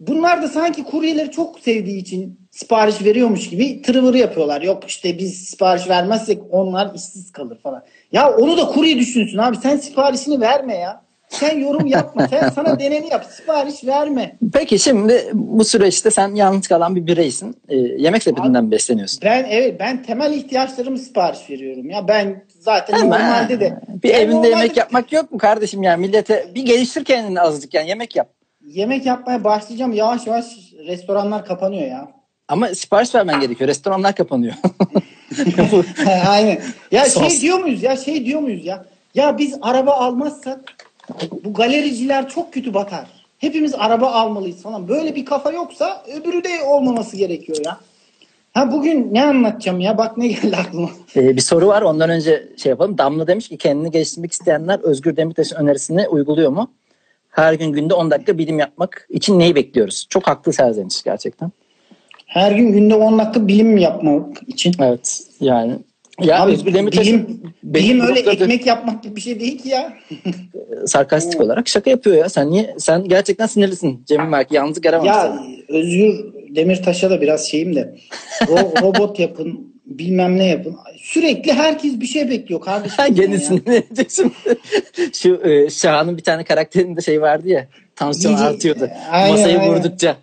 Bunlar da sanki kuryeleri çok sevdiği için sipariş veriyormuş gibi tırıvırı yapıyorlar. Yok işte biz sipariş vermezsek onlar işsiz kalır falan. Ya onu da kurye düşünsün abi. Sen siparişini verme ya. Sen yorum yapma. Sen sana deneni yap. Sipariş verme. Peki şimdi bu süreçte sen yalnız kalan bir bireysin. E, yemek sepetinden besleniyorsun? Ben evet ben temel ihtiyaçlarımı sipariş veriyorum ya. Ben zaten Ama normalde de bir Ben evinde normalde yemek yapmak yok mu kardeşim yani millete bir geliştir kendini azıcık yani yemek yap. yemek yapmaya başlayacağım. Yavaş yavaş restoranlar kapanıyor ya. Ama sipariş vermen gerekiyor. Restoranlar kapanıyor. Aynen. Ya Sos. şey diyor muyuz ya şey diyor muyuz ya? Ya biz araba almazsak bu galericiler çok kötü batar. Hepimiz araba almalıyız falan. Böyle bir kafa yoksa öbürü de olmaması gerekiyor ya. Ha bugün ne anlatacağım ya? Bak ne geldi aklıma. Ee, bir soru var ondan önce şey yapalım. Damla demiş ki kendini geliştirmek isteyenler Özgür Demirtaş'ın önerisini uyguluyor mu? Her gün günde 10 dakika bilim yapmak için neyi bekliyoruz? Çok haklı serzeniş gerçekten. Her gün günde 10 dakika bilim mi yapmak için? Evet yani. Ya Abi, Özgür Demirtaş'ın bilim- Bilim öyle noktada- ekmek yapmak gibi bir şey değil ki ya. sarkastik olarak şaka yapıyor ya. Sen niye sen gerçekten sinirlisin Cemil Berk. Yalnız göremem Ya seni. Özgür Demirtaş'a da biraz şeyim de. O robot yapın, bilmem ne yapın. Sürekli herkes bir şey bekliyor kardeşim. Gene ya. sinirleneceksin. Şu e, Şahan'ın bir tane karakterinde şey vardı ya. Tansiyon İyice- artıyordu. Aynen, Masayı aynen. vurdukça.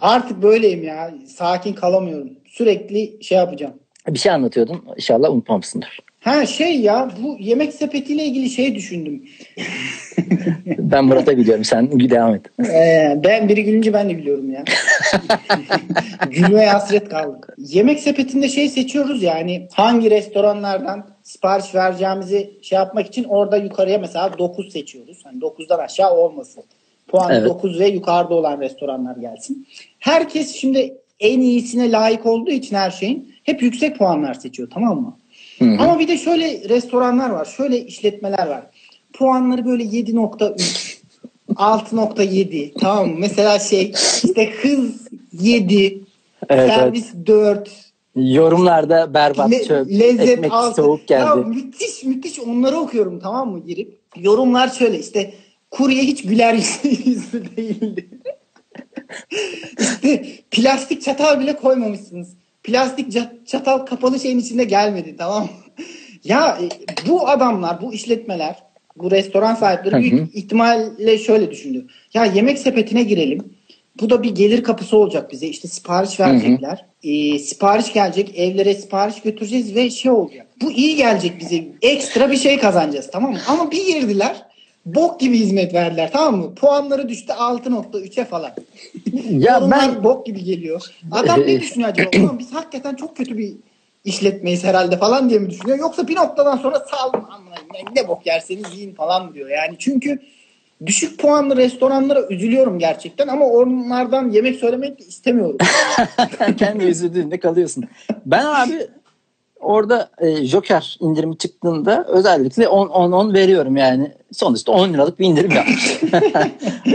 Artık böyleyim ya. Sakin kalamıyorum. Sürekli şey yapacağım. Bir şey anlatıyordun. İnşallah unutmamışsındır. Ha şey ya bu yemek sepetiyle ilgili şey düşündüm. Ben Murat'a gidiyorum. Sen devam et. Ee, ben biri gülünce ben de gülüyorum ya. Gülmeye hasret kaldık. Yemek sepetinde şey seçiyoruz yani hangi restoranlardan sipariş vereceğimizi şey yapmak için orada yukarıya mesela 9 seçiyoruz. Hani 9'dan aşağı olmasın. Puanı Evet. 9 ve yukarıda olan restoranlar gelsin. Herkes şimdi en iyisine layık olduğu için her şeyin hep yüksek puanlar seçiyor tamam mı? Hı hı. Ama bir de şöyle restoranlar var. Şöyle işletmeler var. Puanları böyle 7.3 6.7 tamam mı? Mesela şey işte hız 7 Evet, servis 4 Yorumlarda berbat le- çöp, lezzet ekmek 6 soğuk geldi. Ya müthiş müthiş onları okuyorum tamam mı girip yorumlar şöyle işte kurye hiç güler yüzlü değildi. işte plastik çatal bile koymamışsınız. Plastik çatal kapalı şeyin içinde gelmedi tamam mı? Ya e, bu adamlar, bu işletmeler, bu restoran sahipleri Hı hı. büyük ihtimalle şöyle düşündü. Ya yemek sepetine girelim. Bu da bir gelir kapısı olacak bize. İşte sipariş verecekler. Ee, sipariş gelecek. Evlere sipariş götüreceğiz ve şey olacak. Bu iyi gelecek bize. Ekstra bir şey kazanacağız tamam mı? Ama bir girdiler. Bok gibi hizmet verdiler tamam mı? Puanları düştü 6.3'e falan. Ya Yorumlar ben bok gibi geliyor. Adam ne düşünüyor acaba? Ulan biz hakikaten çok kötü bir işletmeyiz herhalde falan diye mi düşünüyor? Yoksa bir noktadan sonra saldım amına ne bok yerseniz yiyin falan diyor. Yani çünkü düşük puanlı restoranlara üzülüyorum gerçekten ama onlardan yemek söylemek istemiyorum. kendi üzüldüğünde kalıyorsun. Ben abi orada e, Joker indirimi çıktığında özellikle 10-10-10 veriyorum yani. Sonuçta 10 liralık bir indirim yapmış.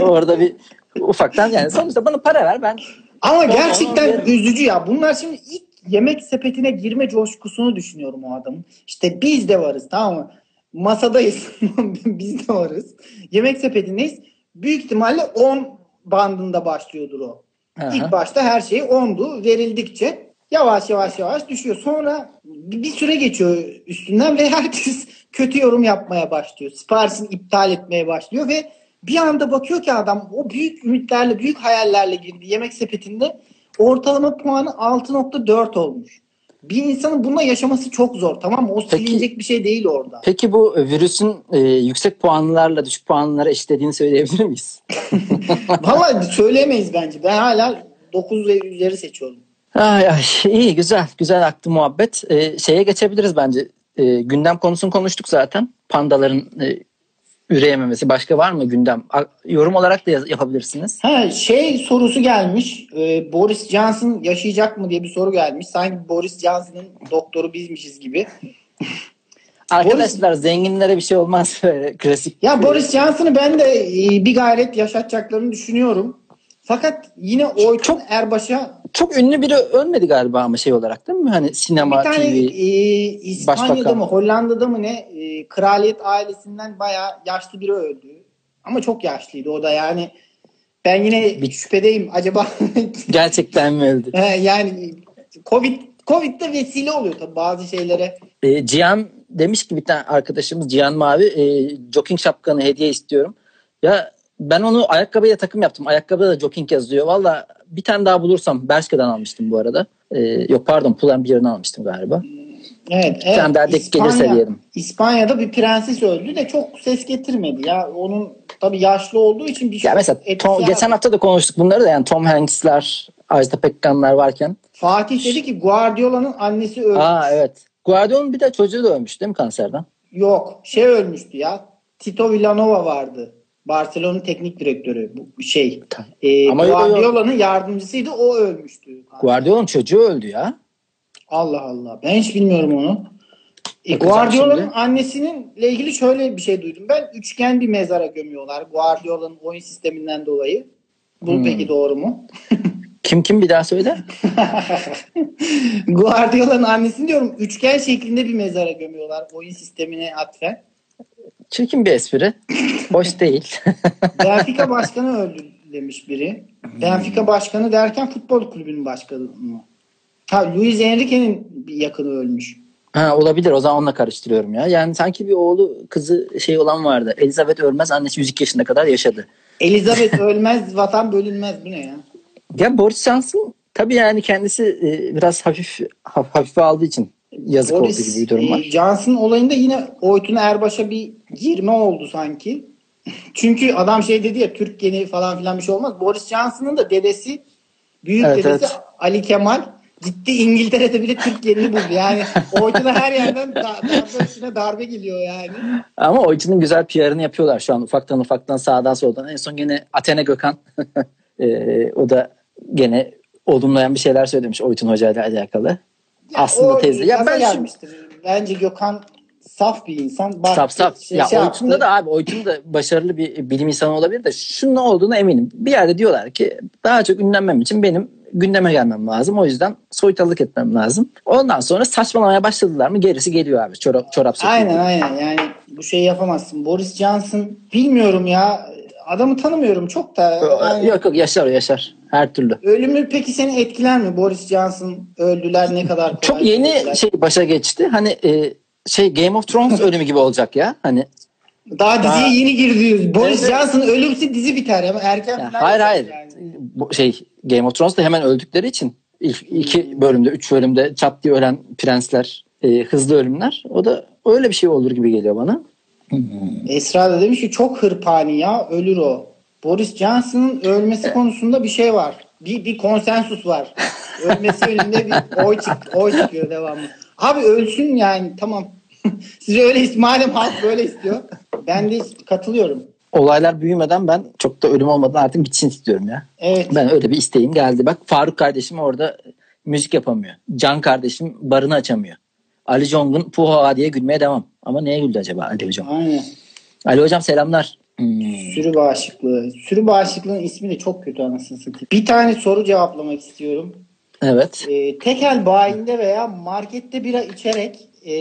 orada bir ufaktan yani sonuçta bana para ver ben Ama gerçekten üzücü ya. Bunlar şimdi ilk yemek sepetine girme coşkusunu düşünüyorum o adamın. İşte biz de varız tamam mı? Masadayız. biz de varız. Yemek sepetindeyiz. Büyük ihtimalle 10 bandında başlıyordur o. Aha. İlk başta her şey 10'du. Verildikçe yavaş yavaş yavaş düşüyor. Sonra bir süre geçiyor üstünden ve herkes kötü yorum yapmaya başlıyor. Siparişini iptal etmeye başlıyor ve bir anda bakıyor ki adam o büyük ümitlerle, büyük hayallerle girdi yemek sepetinde ortalama puanı 6.4 olmuş. Bir insanın bununla yaşaması çok zor tamam mı? O Peki- silinecek bir şey değil orada. Peki bu virüsün e, yüksek puanlarla düşük puanları eşitlediğini söyleyebilir miyiz? Valla söyleyemeyiz bence. Ben hala 9 ve üzeri seçiyorum. Ay ay iyi güzel güzel aktı muhabbet. E, şeye geçebiliriz bence. E, gündem konusunu konuştuk zaten. Pandaların e, üreyememesi. Başka var mı gündem? A- yorum olarak da yapabilirsiniz. Ha şey sorusu gelmiş. Ee, Boris Johnson yaşayacak mı diye bir soru gelmiş. Sanki Boris Johnson'ın doktoru bizmişiz gibi. Arkadaşlar zenginlere bir şey olmaz böyle klasik. Ya Boris Johnson'ı ben de e, bir gayret yaşatacaklarını düşünüyorum. Fakat yine o çok Erbaş'a Çok ünlü biri ölmedi galiba ama şey olarak değil mi? Hani sinema, bir tane TV. e, İspanya'da Başbakan. mı Hollanda'da mı ne e, kraliyet ailesinden bayağı yaşlı biri öldü. Ama çok yaşlıydı o da yani. Ben yine Bir- şüphedeyim acaba Gerçekten mi öldü? He, yani Covid Covid'de vesile oluyor tabii bazı şeylere. E, Cihan demiş ki bir tane arkadaşımız Cihan Mavi e, jogging şapkanı hediye istiyorum. Ya ben onu ayakkabıya takım yaptım. Ayakkabıda da jogging yazıyor. Valla bir tane daha bulursam Bershka'dan almıştım bu arada. E, yok pardon Pull&Bear'dan almıştım galiba. Evet, Bir tane daha denk gelirse diyelim. İspanya'da bir prenses öldü de çok ses getirmedi. Ya onun tabii yaşlı olduğu için bir şey Ya mesela Tom, geçen hafta da konuştuk bunları da yani Tom Hanks'ler, Ajda Pekkan'lar varken. Fatih dedi ki Guardiola'nın annesi öldü. Aa evet. Guardiola'nın bir de çocuğu da ölmüş değil mi kanserden? Yok şey ölmüştü ya. Tito Villanova vardı. Barcelona teknik direktörü bu şey. E, Ama. Guardiola'nın yardımcısıydı o ölmüştü. Guardiola'nın çocuğu öldü ya. Allah Allah. Ben hiç bilmiyorum onu. E, Guardiola'nın şimdi. annesinin ile ilgili şöyle bir şey duydum. Ben üçgen bir mezara gömüyorlar. Guardiola'nın oyun sisteminden dolayı. Bu Hmm. peki doğru mu? Kim kim bir daha söyle. Guardiola'nın annesini diyorum üçgen şeklinde bir mezara gömüyorlar oyun sistemine atfen. Çirkin bir espri. Hoş değil. Benfica başkanı öldü demiş biri. Benfica başkanı derken futbol kulübünün başkanı mı? Ha Luis Enrique'nin bir yakını ölmüş. ha, olabilir o zaman onunla karıştırıyorum ya. Yani sanki bir oğlu kızı şey olan vardı. Elizabeth ölmez annesi 102 yaşına kadar yaşadı. Elizabeth ölmez vatan bölünmez bu ne ya? Ya Boris Johnson tabii yani kendisi e, biraz hafif haf- hafife aldığı için yazık olduğu gibi bir durum e, var. Johnson olayında yine Oytun Erbaş'a bir girme oldu sanki. Çünkü adam şey dedi ya Türk geni falan filan bir şey olmaz. Boris Johnson'ın da dedesi büyük Evet, dedesi evet. Ali Kemal gitti İngiltere'de bile Türk genini buldu. Yani Oytun'a her yerden da, darbe üstüne darbe geliyor yani. Ama Oytun'un güzel PR'ını yapıyorlar şu an ufaktan ufaktan sağdan soldan. En son gene Athena Gökhan e, o da gene olumlayan bir şeyler söylemiş Oytun Hoca ile alakalı. Aslında teyze. Ya ben gelmiştir. Bence Gökhan saf bir insan. Bak, Saf saf. şey- ya şey Oytun'da da abi Oytun da başarılı bir bilim insanı olabilir de şunun olduğuna eminim. Bir yerde diyorlar ki daha çok ünlenmem için benim gündeme gelmem lazım. O yüzden soytarılık etmem lazım. Ondan sonra saçmalamaya başladılar mı gerisi geliyor abi. Çorap, çorap söküyor. Aynen aynen yani bu şeyi yapamazsın. Boris Johnson bilmiyorum ya adamı tanımıyorum çok da. Yani Yok yok yaşar yaşar. Her türlü. Ölümü peki seni etkiler mi? Boris Johnson öldüler ne kadar kolay. Çok yeni öldüler. şey başa geçti. Hani e, şey Game of Thrones ölümü gibi olacak ya. Hani Daha diziye Daha- yeni girdi. Boris Evet. Johnson ölürse dizi biter ama erken ya hayır hayır. yani. Bu şey Game of Thrones'ta hemen öldükleri için ilk iki bölümde, üç bölümde çat diye ölen prensler, e, hızlı ölümler. O da öyle bir şey olur gibi geliyor bana. Esra da demiş ki çok hırpani ya ölür o. Boris Johnson'ın ölmesi konusunda bir şey var. Bir, bir konsensus var. Ölmesi yönünde bir oy, çık, oy çıkıyor devamlı. Abi ölsün yani tamam. Siz öyle madem halk böyle istiyor. Ben de katılıyorum. Olaylar büyümeden ben çok da ölüm olmadan artık bitsin istiyorum ya. Evet. Ben öyle bir isteğim geldi. Bak Faruk kardeşim orada müzik yapamıyor. Can kardeşim barını açamıyor. Ali Jong'un puha diye gülmeye devam. Ama neye güldü acaba Ali Hocam? Aynen. Ali Hocam selamlar. Hmm. Sürü bağışıklığı. Sürü bağışıklığının ismi de çok kötü anasını satayım. Bir tane soru cevaplamak istiyorum. Evet. E, tekel bayinde veya markette bira içerek e,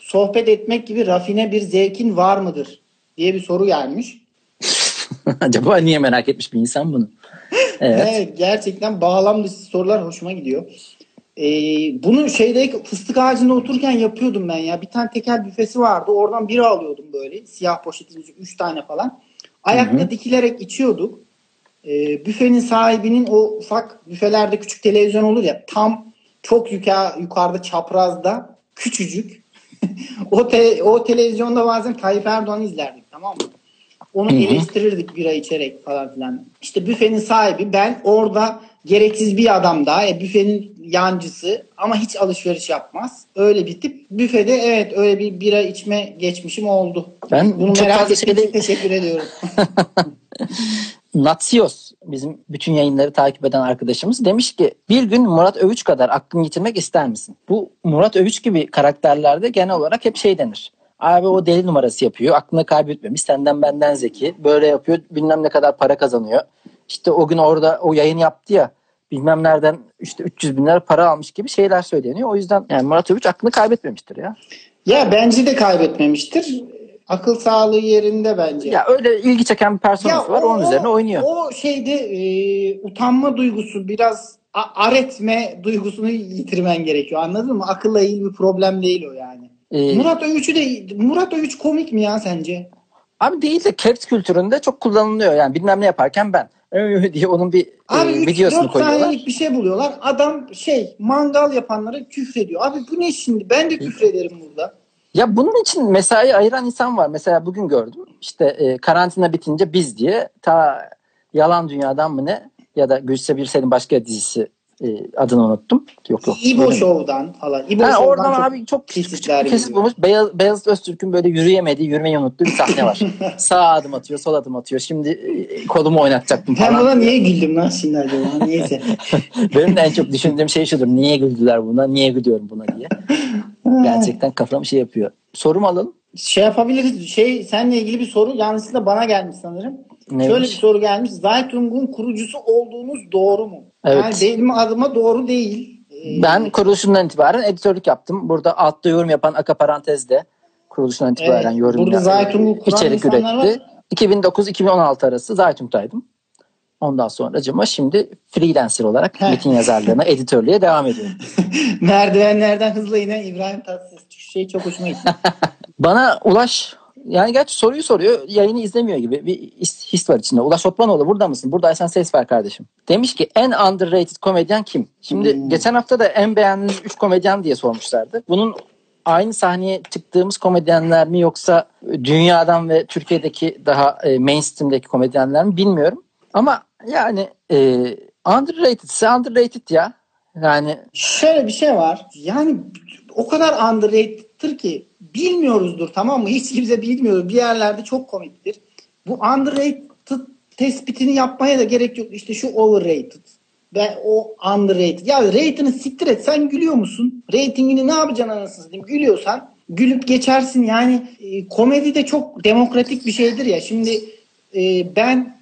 sohbet etmek gibi rafine bir zevkin var mıdır? diye bir soru gelmiş. Acaba niye merak etmiş bir insan bunu? Evet. Evet, gerçekten bağlam dışı sorular hoşuma gidiyor. E, bunu şeyde fıstık ağacında otururken yapıyordum ben ya. Bir tane tekel büfesi vardı. Oradan bira alıyordum böyle. Siyah poşetin 3 tane falan. Ayakta dikilerek içiyorduk. E, büfenin sahibinin o ufak büfelerde küçük televizyon olur ya tam çok yuka, yukarıda çaprazda küçücük o, te- o televizyonda bazen Tayyip Erdoğan'ı izlerdik tamam mı? Onu eleştirirdik bira içerek falan filan. İşte büfenin sahibi ben orada gereksiz bir adam daha. E, büfenin yancısı ama hiç alışveriş yapmaz. Öyle bir tip. Büfede evet öyle bir bira içme geçmişim oldu. Ben Bunu çok merak ettiğiniz şeyde teşekkür ediyorum. Natsios bizim bütün yayınları takip eden arkadaşımız demiş ki bir gün Murat Övüç kadar aklını yitirmek ister misin? Bu Murat Övüç gibi karakterlerde genel olarak hep şey denir. Abi o deli numarası yapıyor. Aklını kaybetmemiş. Senden benden zeki. Böyle yapıyor. Bilmem ne kadar para kazanıyor. İşte o gün orada o yayın yaptı ya. Bilmem nereden işte 300 bin lira para almış gibi şeyler söyleniyor. O yüzden yani Murat Övüç aklını kaybetmemiştir ya. ya bence de kaybetmemiştir. Akıl sağlığı yerinde bence. Ya öyle ilgi çeken bir personası var. Onun üzerine oynuyor. O şeyde e, utanma duygusu biraz a- aretme duygusunu yitirmen gerekiyor. Anladın mı? Akılla ilgili bir problem değil o yani. Ee, Murat Övüç'ü de Murat Övüç komik mi ya sence? Abi değil de caps kültüründe çok kullanılıyor. Yani bilmem ne yaparken ben diye onun bir Abi e, 3 videosunu 4 koyuyorlar. saniyelik bir şey buluyorlar. Adam şey mangal yapanlara küfrediyor. Abi bu ne şimdi? Ben de küfrederim burada. Ya bunun için mesai ayıran insan var. Mesela bugün gördüm. İşte e, karantina bitince biz diye ta Yalan Dünya'dan mı ne ya da Gülse Birsel'in başka dizisi e, adını unuttum. Yok yok. İbo? Show'dan falan. İbo Ha, Show'dan oradan çok abi çok küçük, küçük bir kesit bulmuş. Beyaz, Beyaz Öztürk'ün böyle yürüyemediği, yürümeyi unuttuğu bir sahne var. Sağ adım atıyor, sol adım atıyor. Şimdi e, kolumu oynatacaktım Ben falan. buna niye güldüm lan şimdi acaba? Neyse. Benim de en çok düşündüğüm şey şudur. Niye güldüler buna? Niye gülüyorum buna diye. Gerçekten kafam şey yapıyor. Sorum alalım. şey yapabiliriz. Şey seninle ilgili bir soru yanlışlıkla bana gelmiş sanırım. Neymiş? Şöyle bir soru gelmiş. Zeitung kurucusu olduğunuz doğru mu? Evet. Yani benim adıma doğru değil. Ee, Ben kuruluşundan itibaren editörlük yaptım. Burada altta yorum yapan Aka Parantez'de kuruluşundan itibaren Evet, yorum burada Zaytung'u kuran içerik üretti. 2009-2016 arası Zaytung'daydım. Ondan sonra cıma şimdi freelancer olarak Heh. metin yazarlığına, editörlüğe devam ediyorum. merdivenlerden hızla inen İbrahim Tatlıses. Şey çok hoşuma gitti. Bana Ulaş yani gerçi soruyu soruyor yayını izlemiyor gibi bir his, var içinde. Ulaş Otmanoğlu burada mısın? Buradaysan ses ver kardeşim. Demiş ki en underrated komedyen kim? Şimdi Hmm. geçen hafta da en beğendiğiniz 3 komedyen diye sormuşlardı. Bunun aynı sahneye çıktığımız komedyenler mi yoksa dünyadan ve Türkiye'deki daha e, mainstream'deki komedyenler mi bilmiyorum. Ama yani e, underrated ise underrated ya. Yani Şöyle bir şey var. Yani o kadar underrated'tır ki bilmiyoruzdur tamam mı? Hiç kimse bilmiyor. Bir yerlerde çok komiktir. Bu underrated tespitini yapmaya da gerek yok. İşte şu overrated ve o underrated. Ya rating'ini siktir et. Sen gülüyor musun? Ratingini ne yapacaksın anasını satayım? Gülüyorsan gülüp geçersin. Yani e, komedi de çok demokratik bir şeydir ya. Şimdi e, ben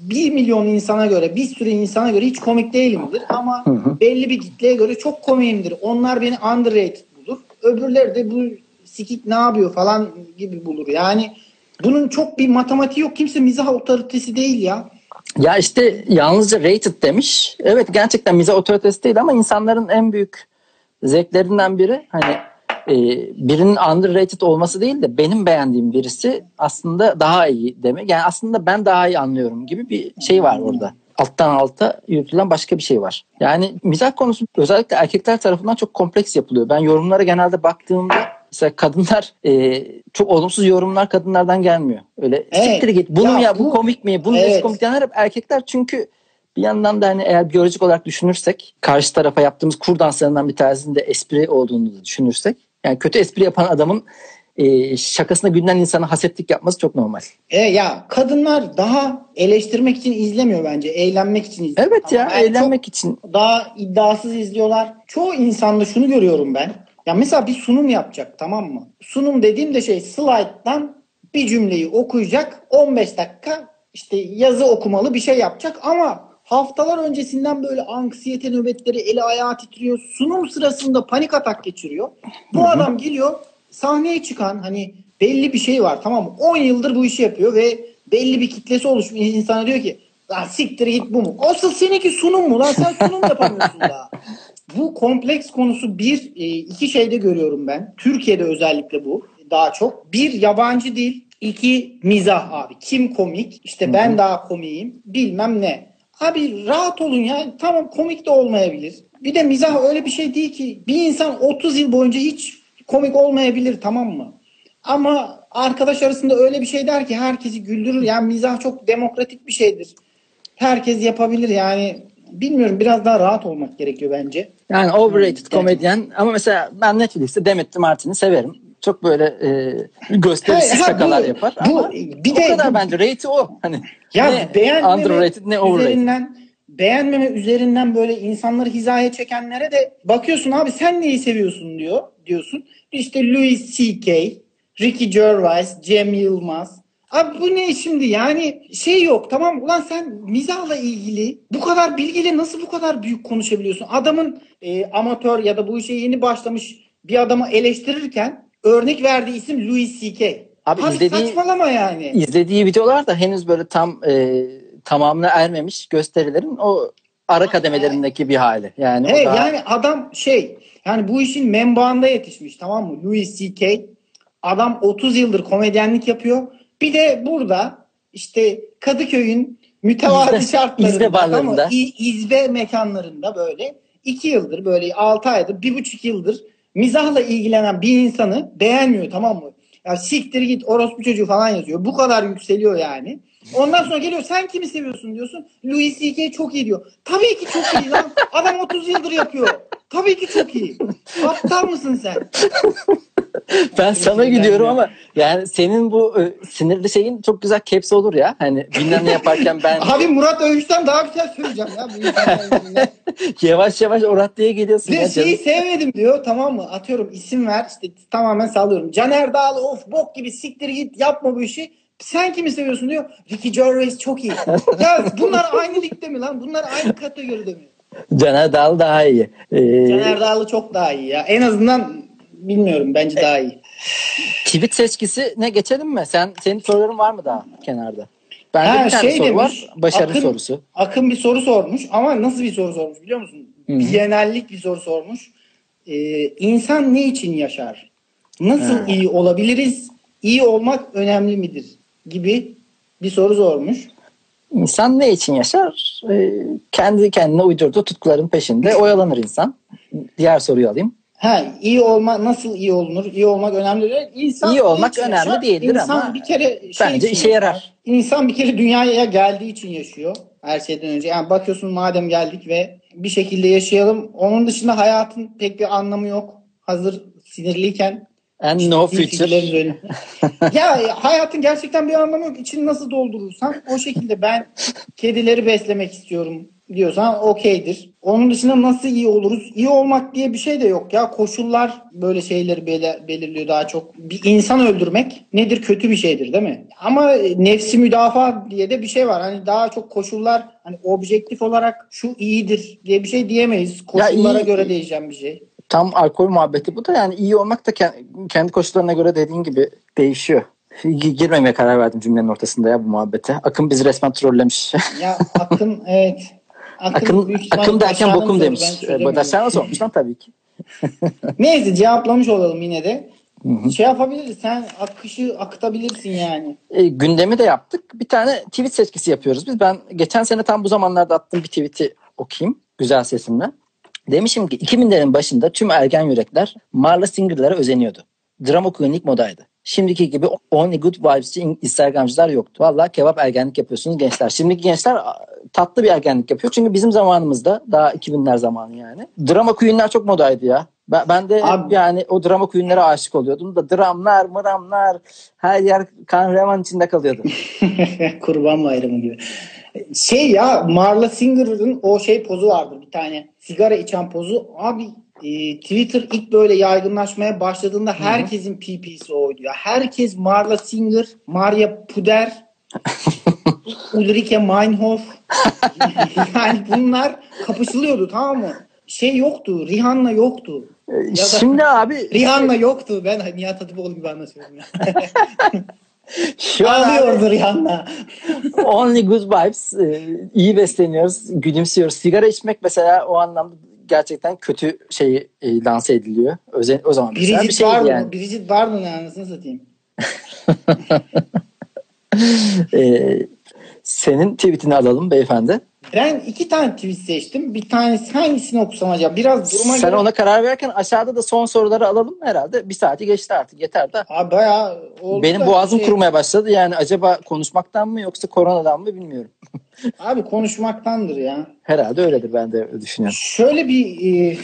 bir milyon insana göre, bir sürü insana göre hiç komik değilimdir ama belli bir kitleye göre çok komiyimdir. Onlar beni underrated bulur. Öbürleri de bu sikik ne yapıyor falan gibi bulur. Yani bunun çok bir matematiği yok. Kimse mizah otoritesi değil ya. Ya işte yalnızca rated demiş. Evet gerçekten mizah otoritesi değil ama insanların en büyük zevklerinden biri hani e, birinin underrated olması değil de benim beğendiğim birisi aslında daha iyi demek. Yani aslında ben daha iyi anlıyorum gibi bir şey var orada. Alttan alta yürütülen başka bir şey var. Yani mizah konusu özellikle erkekler tarafından çok kompleks yapılıyor. Ben yorumlara genelde baktığımda mesela kadınlar e, çok olumsuz yorumlar kadınlardan gelmiyor. Öyle Evet. siktir git. Bunu Ya ya bu, bu- komik mi? Bunu Evet. komik diyenler hep erkekler çünkü bir yandan da hani eğer biyolojik olarak düşünürsek karşı tarafa yaptığımız kur danslarından bir tanesinin de espri olduğunu da düşünürsek yani kötü espri yapan adamın e, şakasına gülen insana hasetlik yapması çok normal. E ya kadınlar daha eleştirmek için izlemiyor bence. Eğlenmek için izliyor. Evet ya ben eğlenmek için. daha iddiasız izliyorlar. Çoğu insanda şunu görüyorum ben. Ya mesela bir sunum yapacak tamam mı? Sunum dediğim de şey slide'dan bir cümleyi okuyacak 15 dakika işte yazı okumalı bir şey yapacak ama haftalar öncesinden böyle anksiyete nöbetleri eli ayağı titriyor. Sunum sırasında panik atak geçiriyor. Bu adam geliyor sahneye çıkan hani belli bir şey var tamam mı? 10 yıldır bu işi yapıyor ve belli bir kitlesi oluşmuş insana diyor ki lan siktir git bu mu? Asıl seninki sunum mu lan sen sunum yapamıyorsun daha. Bu kompleks konusu bir e, iki şeyde görüyorum ben. Türkiye'de özellikle bu daha çok. Bir yabancı dil, iki mizah abi. Kim komik? İşte ben daha komiyim. Bilmem ne. Abi rahat olun ya. Tamam komik de olmayabilir. Bir de mizah öyle bir şey değil ki. Bir insan 30 yıl boyunca hiç komik olmayabilir tamam mı? Ama arkadaş arasında öyle bir şey der ki herkesi güldürür. Yani mizah çok demokratik bir şeydir. Herkes yapabilir yani. Bilmiyorum biraz daha rahat olmak gerekiyor bence. Yani overrated Evet. komedyen ama mesela ben Netflix'te Demet Martin'i severim. Çok böyle e, gösterişsiz ha, şakalar bu- yapar bu- ama bir o de kadar bu- bence rate'i o. Hani Ya ne beğenmeme underrated ne overrated. üzerinden beğenmeme üzerinden böyle insanları hizaya çekenlere de bakıyorsun abi sen neyi seviyorsun diyor diyorsun. İşte Louis C.K., Ricky Gervais, Cem Yılmaz. Abi bu ne şimdi yani şey yok tamam ulan sen mizahla ilgili bu kadar bilgiyle nasıl bu kadar büyük konuşabiliyorsun? Adamın e, amatör ya da bu işe yeni başlamış bir adamı eleştirirken örnek verdiği isim Louis C.K. Abi izlediği- saçmalama yani. izlediği videolar da henüz böyle tam e, tamamına ermemiş gösterilerin o ara kademelerindeki bir hali. Yani Evet daha- yani adam şey yani bu işin menbaında yetişmiş tamam mı? Louis C.K. Adam 30 yıldır komedyenlik yapıyor. Bir de burada işte Kadıköy'ün mütevazi İzbe- şartlarında izbe barlarında. İ- izbe mekanlarında böyle 2 yıldır böyle 6 aydır 1,5 yıldır mizahla ilgilenen bir insanı beğenmiyor tamam mı? Ya siktir git orospu çocuğu falan yazıyor. Bu kadar yükseliyor yani. Ondan sonra geliyor sen kimi seviyorsun diyorsun. Louis C.K. çok iyi diyor. Tabii ki çok iyi lan. Adam 30 yıldır yapıyor. Tabii ki çok iyi. Aptal mısın sen? ben sana de. ama yani senin bu e, sinirli şeyin çok güzel caps olur ya. Hani bilmem ne yaparken ben Abi Murat Övüş'ten daha güzel söyleyeceğim ya bu yavaş yavaş o raddeye geliyorsun. Bir şeyi sevmedim diyor tamam mı? Atıyorum isim ver işte tamamen sallıyorum. Caner Dağlı of bok gibi siktir git yapma bu işi. Sen kimi seviyorsun diyor. Ricky Gervais çok iyi. ya bunlar aynı ligde mi lan? Bunlar aynı kategoride mi? Caner Dağlı daha iyi. Ee, Caner Dağlı çok daha iyi ya. En azından bilmiyorum bence daha iyi. tweet seçkisi ne geçelim mi? Sen senin soruların var mı daha kenarda? Bende Ha, bir tane şey soru demiş, var. Başarı Akın- sorusu. Akın bir soru sormuş ama nasıl bir soru sormuş biliyor musun? Bienallik bir soru sormuş. Ee, insan ne için yaşar? Nasıl Ha. iyi olabiliriz? İyi olmak önemli midir? Gibi bir soru sormuş. İnsan ne için yaşar? Ee, kendi kendine uydurduğu tutkuların peşinde oyalanır insan. Diğer soruyu alayım. Ha iyi olma nasıl iyi olunur? İyi olmak önemli değil. İnsan İyi olmak için önemli yaşar? değildir İnsan ama bir kere şey bence işe yarar. yaşar. İnsan bir kere dünyaya geldiği için yaşıyor. Her şeyden önce. Yani bakıyorsun madem geldik ve bir şekilde yaşayalım. Onun dışında hayatın pek bir anlamı yok. Hazır sinirliyken And no future. ya hayatın gerçekten bir anlamı yok. İçini nasıl doldurursan o şekilde ben kedileri beslemek istiyorum diyorsan okeydir. Onun dışında nasıl iyi oluruz? İyi olmak diye bir şey de yok ya. Koşullar böyle şeyleri beli- belirliyor daha çok. Bir insan öldürmek nedir? Kötü bir şeydir değil mi? Ama nefsi müdafaa diye de bir şey var. Hani daha çok koşullar hani objektif olarak şu iyidir diye bir şey diyemeyiz. Koşullara iyi- göre değişen bir şey. Tam alkol muhabbeti bu da yani iyi olmak da ke- kendi koşullarına göre dediğin gibi değişiyor. Gi- Girmemeye karar verdim cümlenin ortasında ya bu muhabbete. Akın bizi resmen trollemiş. Ya Akın evet. Akın, akın derken bokum demiş. Bada sen sormuş lan tabii ki. Neyse cevaplamış olalım yine de. Şey yapabiliriz sen akışı akıtabilirsin yani. E, gündemi de yaptık. Bir tane tweet seçkisi yapıyoruz biz. Ben geçen sene tam bu zamanlarda attığım bir tweet'i okuyayım. Güzel sesimle. Demişim ki 2000'lerin başında tüm ergen yürekler Marla Singer'lara özeniyordu. Drama queen ilk modaydı. Şimdiki gibi only good vibes'ci Instagramcılar yoktu. Valla kebap ergenlik yapıyorsunuz gençler. Şimdiki gençler tatlı bir ergenlik yapıyor. Çünkü bizim zamanımızda daha 2000'ler zamanı yani. Drama queenler çok modaydı ya. Ben, ben de Abi- yani o drama queenlere aşık oluyordum da dramlar, mıramlar her yer kan revan içinde kalıyordu. Kurban bayramı gibi. Şey ya Marla Singer'ın o şey pozu vardı bir tane. Sigara içen pozu. Abi e, Twitter ilk böyle yaygınlaşmaya başladığında herkesin PP'si oydu ya. Herkes Marla Singer, Maria Puder, Ulrike Meinhof. yani bunlar kapışılıyordu tamam mı? Şey yoktu. Rihanna yoktu. da- Şimdi abi Rihanna yoktu. Ben Nihat Hatipoğlu gibi anlatıyorum ya. şu an abi Ağlıyordu Rihanna. only good vibes e, iyi besleniyoruz, gülümsüyoruz. Sigara içmek mesela o anlamda gerçekten kötü şey e, lanse ediliyor. Özen, o zaman mesela bir Bridget şeydi Bardot. yani. Bridget Bardot ne anasını satayım. E, senin tweetini alalım beyefendi. Ben iki tane tweet seçtim. Bir tanesi hangisini okusam acaba? Biraz duruma Sen göre. ona karar verirken aşağıda da son soruları alalım herhalde. Bir saati geçti artık yeter de. Abi bayağı oldu Benim boğazım şey- kurumaya başladı. Yani acaba konuşmaktan mı yoksa koronadan mı bilmiyorum. Abi konuşmaktandır ya. Herhalde öyledir ben de öyle düşünüyorum. Şöyle bir e,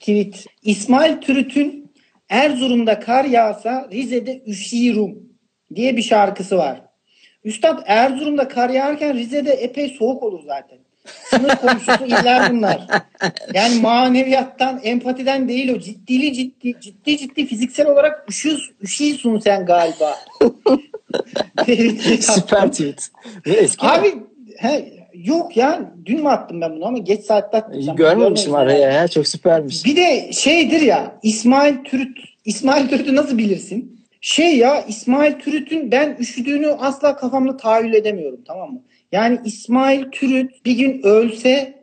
tweet. İsmail Türüt'ün Erzurum'da kar yağsa Rize'de üşüyorum diye bir şarkısı var. Üstad Erzurum'da kar yağarken Rize'de epey soğuk olur zaten. Sınır komşusu iller bunlar. Yani maneviyattan, empatiden değil o. Ciddili ciddi, ciddi ciddi fiziksel olarak üşüyorsun, üşüyorsun sen galiba. Süper tweet. Eski? Abi he, yok ya dün mü attım ben bunu ama geç saatte attım. Görmemişim araya ya çok süpermiş. Bir de şeydir ya İsmail Türüt İsmail Türüt'ü nasıl bilirsin? Şey ya İsmail Türüt'ün ben üşüdüğünü asla kafamda tahayyül edemiyorum tamam mı? Yani İsmail Türüt bir gün ölse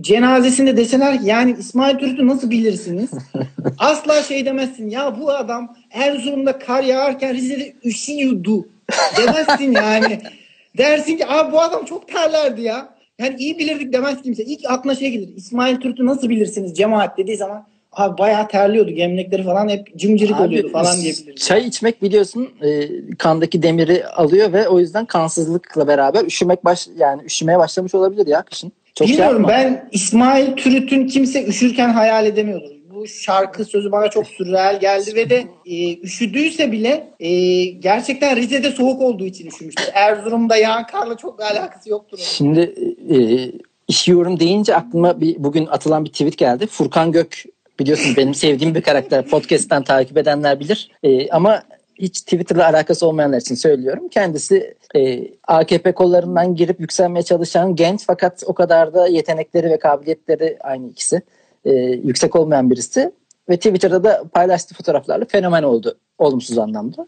cenazesinde deseler ki, yani İsmail Türüt'ü nasıl bilirsiniz? asla şey demezsin ya bu adam Erzurum'da kar yağarken Rize'de üşüyordu demezsin yani. Dersin ki abi bu adam çok terlerdi ya. Yani iyi bilirdik demez kimse. İlk aklına şey gelir. İsmail Türk'ü nasıl bilirsiniz cemaat dediği zaman abi bayağı terliyordu. Gemlekleri falan hep cımcırık Abi, oluyordu falan diyebiliriz. Çay içmek biliyorsun e, kandaki demiri alıyor ve o yüzden kansızlıkla beraber üşümek baş yani üşümeye başlamış olabilir ya kışın. Çok şey Bilmiyorum yapma. ben İsmail Türüt'ün kimse üşürken hayal edemiyordur. Bu şarkı sözü bana çok sürreal geldi ve de e, üşüdüyse bile e, gerçekten Rize'de soğuk olduğu için üşümüştür. Erzurum'da yağan karla çok alakası yoktur. onun. Şimdi e, işiyorum deyince aklıma bir bugün atılan bir tweet geldi. Furkan Gök biliyorsun benim sevdiğim bir karakter. Podcast'ten takip edenler bilir. E, ama hiç Twitter'la alakası olmayanlar için söylüyorum. Kendisi e, AKP kollarından girip yükselmeye çalışan genç fakat o kadar da yetenekleri ve kabiliyetleri aynı ikisi. E, yüksek olmayan birisi. Ve Twitter'da da paylaştığı fotoğraflarla fenomen oldu. Olumsuz anlamda.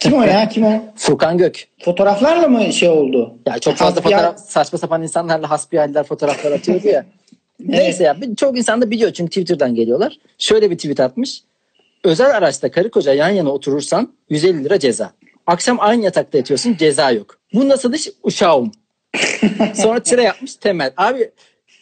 Kim o ya? Kim o? Furkan Gök. Fotoğraflarla mı şey oldu? Ya çok fazla Hasbihal- fotoğraf, saçma sapan insanlarla hasbihaller fotoğraflar atıyordu ya. Neyse ya çok insan da biliyor çünkü Twitter'dan geliyorlar. Şöyle bir tweet atmış. Özel araçta karı koca yan yana oturursan 150 lira ceza. Akşam aynı yatakta yatıyorsun ceza yok. Bu nasıl iş? Uşağım. Sonra tire yapmış temel. Abi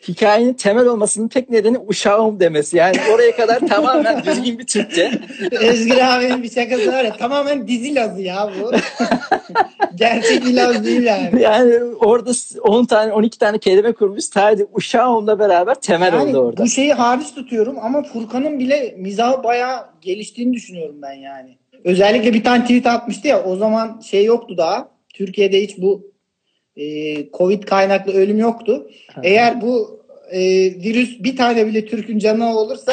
hikayenin temel olmasının tek nedeni uşağım demesi. Yani oraya kadar tamamen düzgün bir Türkçe. Özgür abinin bir şakası var ya tamamen dizi lazı ya bu. Gerçek bir laz değil yani. Yani orada 10 tane 12 tane kelime kurmuş. Sadece uşağımla beraber temel Yani oldu orada. bu şeyi hariç tutuyorum ama Furkan'ın bile mizahı bayağı geliştiğini düşünüyorum ben yani. Özellikle bir tane tweet atmıştı ya o zaman şey yoktu daha. Türkiye'de hiç bu e, Covid kaynaklı ölüm yoktu. Eğer bu e, virüs bir tane bile Türk'ün canına olursa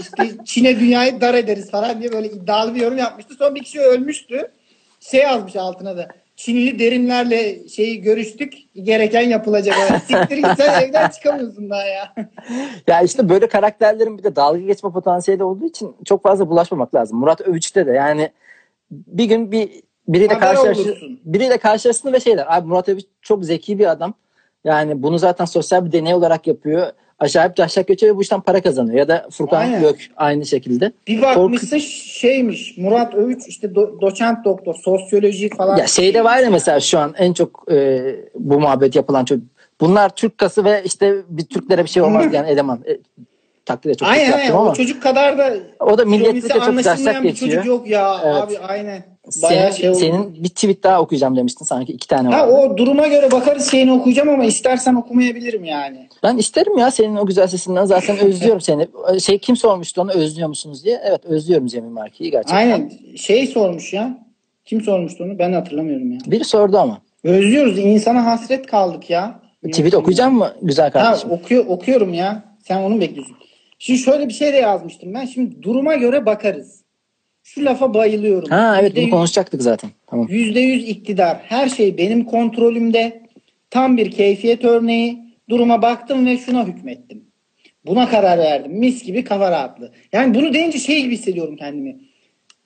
işte Çin'e dünyayı dar ederiz falan diye böyle iddialı bir yorum yapmıştı. Sonra bir kişi ölmüştü. Şey yazmış altına da. Çinli derinlerle şeyi görüştük. Gereken yapılacak. Yani siktir git sen evden çıkamıyorsun daha ya. Ya işte böyle karakterlerin bir de dalga geçme potansiyeli olduğu için çok fazla bulaşmamak lazım. Murat Övüç'te de yani bir gün bir biriyle olursun. biriyle karşılaştığında ve şeyler. Abi Murat Övüç çok zeki bir adam. Yani bunu zaten sosyal bir deney olarak yapıyor. Acayip taşak geçiyor ve bu işten para kazanıyor. Ya da Furkan Aynen. Gök aynı şekilde. Bir bakmışsın şeymiş. Murat Övüç işte do- doçent doktor sosyoloji falan. Ya şeyde var ya mesela şu an en çok e, bu muhabbet yapılan çocuk. Bunlar Türk kası ve işte bir Türklere bir şey olmaz yani eleman. E, takdirde çok Aynen yaptım aynen. ama. O çocuk kadar da O da Milliyetlikle çok bir geçiyor. çocuk yok ya Evet. abi aynen. Senin, şey oldu. senin bir tweet daha okuyacağım demiştin sanki iki tane Ha var. o duruma göre bakarız şeyini okuyacağım ama istersen okumayabilirim yani. Ben isterim ya senin o güzel sesinden zaten özlüyorum seni. Şey kim sormuştu onu özlüyor musunuz diye. Evet özlüyorum Cemil Marki'yi gerçekten. Aynen şey sormuş ya. Kim sormuştu onu? Ben hatırlamıyorum ya. Biri sordu ama. Özlüyoruz. insana hasret kaldık ya. Tweet okuyacağım mı güzel Ha, kardeşim? okuyor, okuyorum ya. Sen onu bekliyorsun. Şimdi şöyle bir şey de yazmıştım ben. Şimdi duruma göre bakarız. Şu lafa bayılıyorum. Ha evet bunu konuşacaktık zaten. Tamam. %100 iktidar. Her şey benim kontrolümde. Tam bir keyfiyet örneği. Duruma baktım ve şuna hükmettim. Buna karar verdim. Mis gibi kafa rahatlığı. Yani bunu deyince şey gibi hissediyorum kendimi.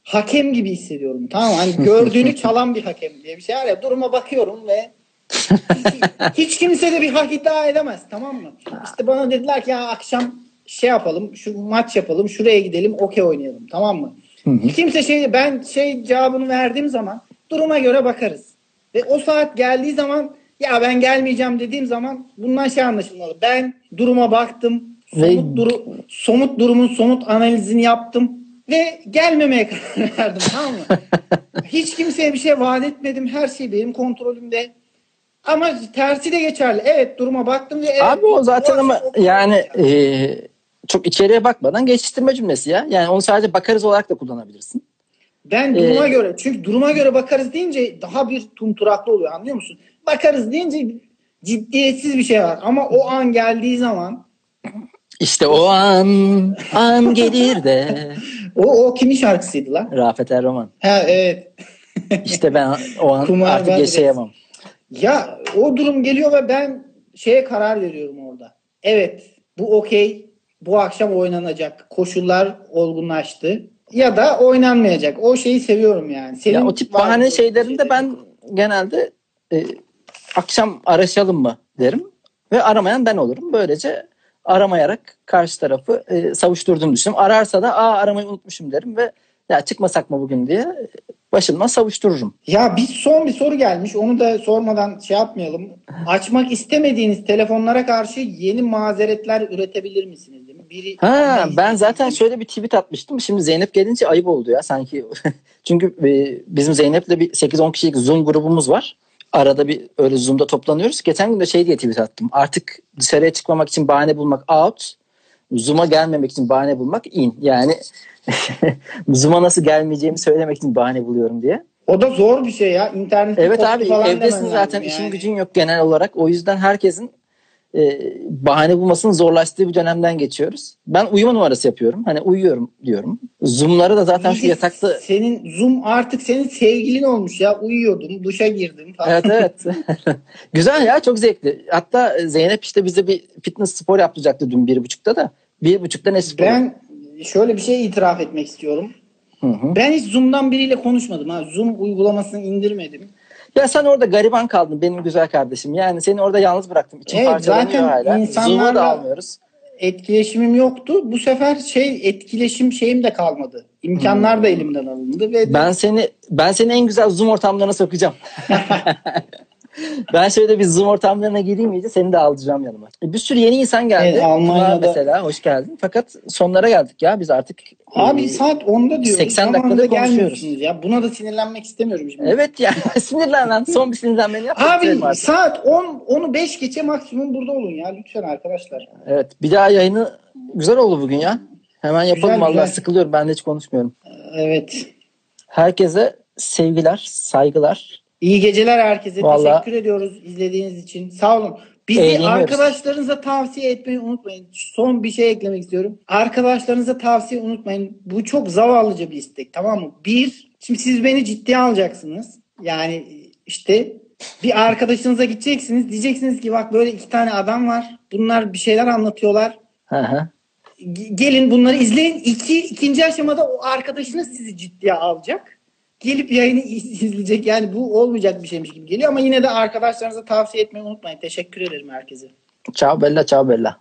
Hakem gibi hissediyorum. Tamam? Hani gördüğünü çalan bir hakem diye bir şey var ya. Duruma bakıyorum ve hiç kimse de bir hak iddia edemez. Tamam mı? İşte bana dediler ki ya akşam şey yapalım. Şu maç yapalım. Şuraya gidelim. Okey oynayalım. Tamam mı? Kimse şey ben şey cevabını verdiğim zaman duruma göre bakarız. Ve o saat geldiği zaman ya ben gelmeyeceğim dediğim zaman bundan şey anlaşılmalı. Ben duruma baktım. Ve- Somut, duru, somut durumun somut analizini yaptım. Ve gelmemeye karar verdim tamam mı? Hiç kimseye bir şey vaat etmedim. Her şey benim kontrolümde. Ama tersi de geçerli. Evet duruma baktım ve evet, Abi o zaten ama yani e, çok içeriye bakmadan geçiştirme cümlesi ya. Yani onu sadece bakarız olarak da kullanabilirsin. Ben duruma Ee, göre çünkü duruma göre bakarız deyince daha bir tumturaklı oluyor anlıyor musun? Bakarız deyince ciddiyetsiz bir şey var ama o an geldiği zaman İşte o an an gelir de o, o kimin şarkısıydı lan? Rafet Erroman. Ha evet. İşte ben o an Kumar artık ben yaşayamam. Ya o durum geliyor ve ben şeye karar veriyorum orada. Evet bu okey bu akşam oynanacak. Koşullar olgunlaştı. Ya da oynanmayacak. O şeyi seviyorum yani. Senin Ya o tip bahane şeylerinde ben genelde e, akşam araşalım mı derim ve aramayan ben olurum. Böylece aramayarak karşı tarafı e, savuşturduğumu düşünüyorum. Ararsa da aa aramayı unutmuşum derim ve ya çıkmasak mı bugün diye başımdan savuştururum. Ya bir son bir soru gelmiş. Onu da sormadan şey yapmayalım. Açmak istemediğiniz telefonlara karşı yeni mazeretler üretebilir misiniz? Biri Ha ben zaten şöyle bir tweet atmıştım. Şimdi Zeynep gelince ayıp oldu ya sanki. Çünkü e, bizim Zeynep'le bir 8-10 kişilik Zoom grubumuz var. Arada bir öyle Zoom'da toplanıyoruz. Geçen gün de şey diye tweet attım. Artık dışarıya çıkmamak için bahane bulmak out. Zoom'a gelmemek için bahane bulmak in. Yani Zoom'a nasıl gelmeyeceğimi söylemek için bahane buluyorum diye. O da zor bir şey ya. İnternet Evet abi evdesin zaten lazım işin yani. gücün yok genel olarak. O yüzden herkesin e, bahane bulmasının zorlaştığı bir dönemden geçiyoruz. Ben uyuma numarası yapıyorum. Hani uyuyorum diyorum. Zoom'ları da zaten şu yatakta Senin Zoom artık senin sevgilin olmuş ya. Uyuyordum, duşa girdim falan. Evet evet. Güzel ya çok zevkli. Hatta Zeynep işte bize bir fitness spor yaptıracaktı dün bir buçukta da. Bir buçukta ne spor? Ben şöyle bir şey itiraf etmek istiyorum. Hı hı. Ben hiç Zoom'dan biriyle konuşmadım ha. Zoom uygulamasını indirmedim. Ya sen orada gariban kaldın benim güzel kardeşim. Yani seni orada yalnız bıraktım. İçim Evet, zaten hala. insanlarla- da almıyoruz. Etkileşimim yoktu. Bu sefer şey etkileşim şeyim de kalmadı. İmkanlar da elimden alındı ve Ben seni ben seni en güzel Zoom ortamlarına sokacağım. ben şöyle bir Zoom ortamlarına gireyim iyice seni de alacağım yanıma. E, Bir sürü yeni insan geldi. Evet, Almanya'da- mesela hoş geldin. Fakat sonlara geldik ya biz artık. abi e, saat 10'da diyoruz. 80 Zamanında dakikada konuşuyoruz. Ya buna da sinirlenmek istemiyorum şimdi. Evet ya sinirlen lan. Son bir sinirlenmeni yap. Abi saat 10 onu 5 geçe maksimum burada olun ya lütfen arkadaşlar. Evet bir daha yayını güzel oldu bugün ya. Hemen yapalım Güzel, vallahi güzel. sıkılıyorum ben de hiç konuşmuyorum. Evet. Herkese sevgiler, saygılar. İyi geceler herkese. Vallahi- Teşekkür ediyoruz izlediğiniz için. Sağ olun. Bizi Eğleniyoruz. arkadaşlarınıza tavsiye etmeyi unutmayın. Son bir şey eklemek istiyorum. Arkadaşlarınıza tavsiye unutmayın. Bu çok zavallıca bir istek tamam mı? Bir, şimdi siz beni ciddiye alacaksınız. Yani işte bir arkadaşınıza gideceksiniz. Diyeceksiniz ki bak böyle iki tane adam var. Bunlar bir şeyler anlatıyorlar. Hı hı. Ge- Gelin bunları izleyin. İki, ikinci aşamada o arkadaşınız sizi ciddiye alacak. Gelip yayını iz- izleyecek. Yani bu olmayacak bir şeymiş gibi geliyor ama yine de arkadaşlarınıza tavsiye etmeyi unutmayın. Teşekkür ederim herkese. Ciao bella ciao bella.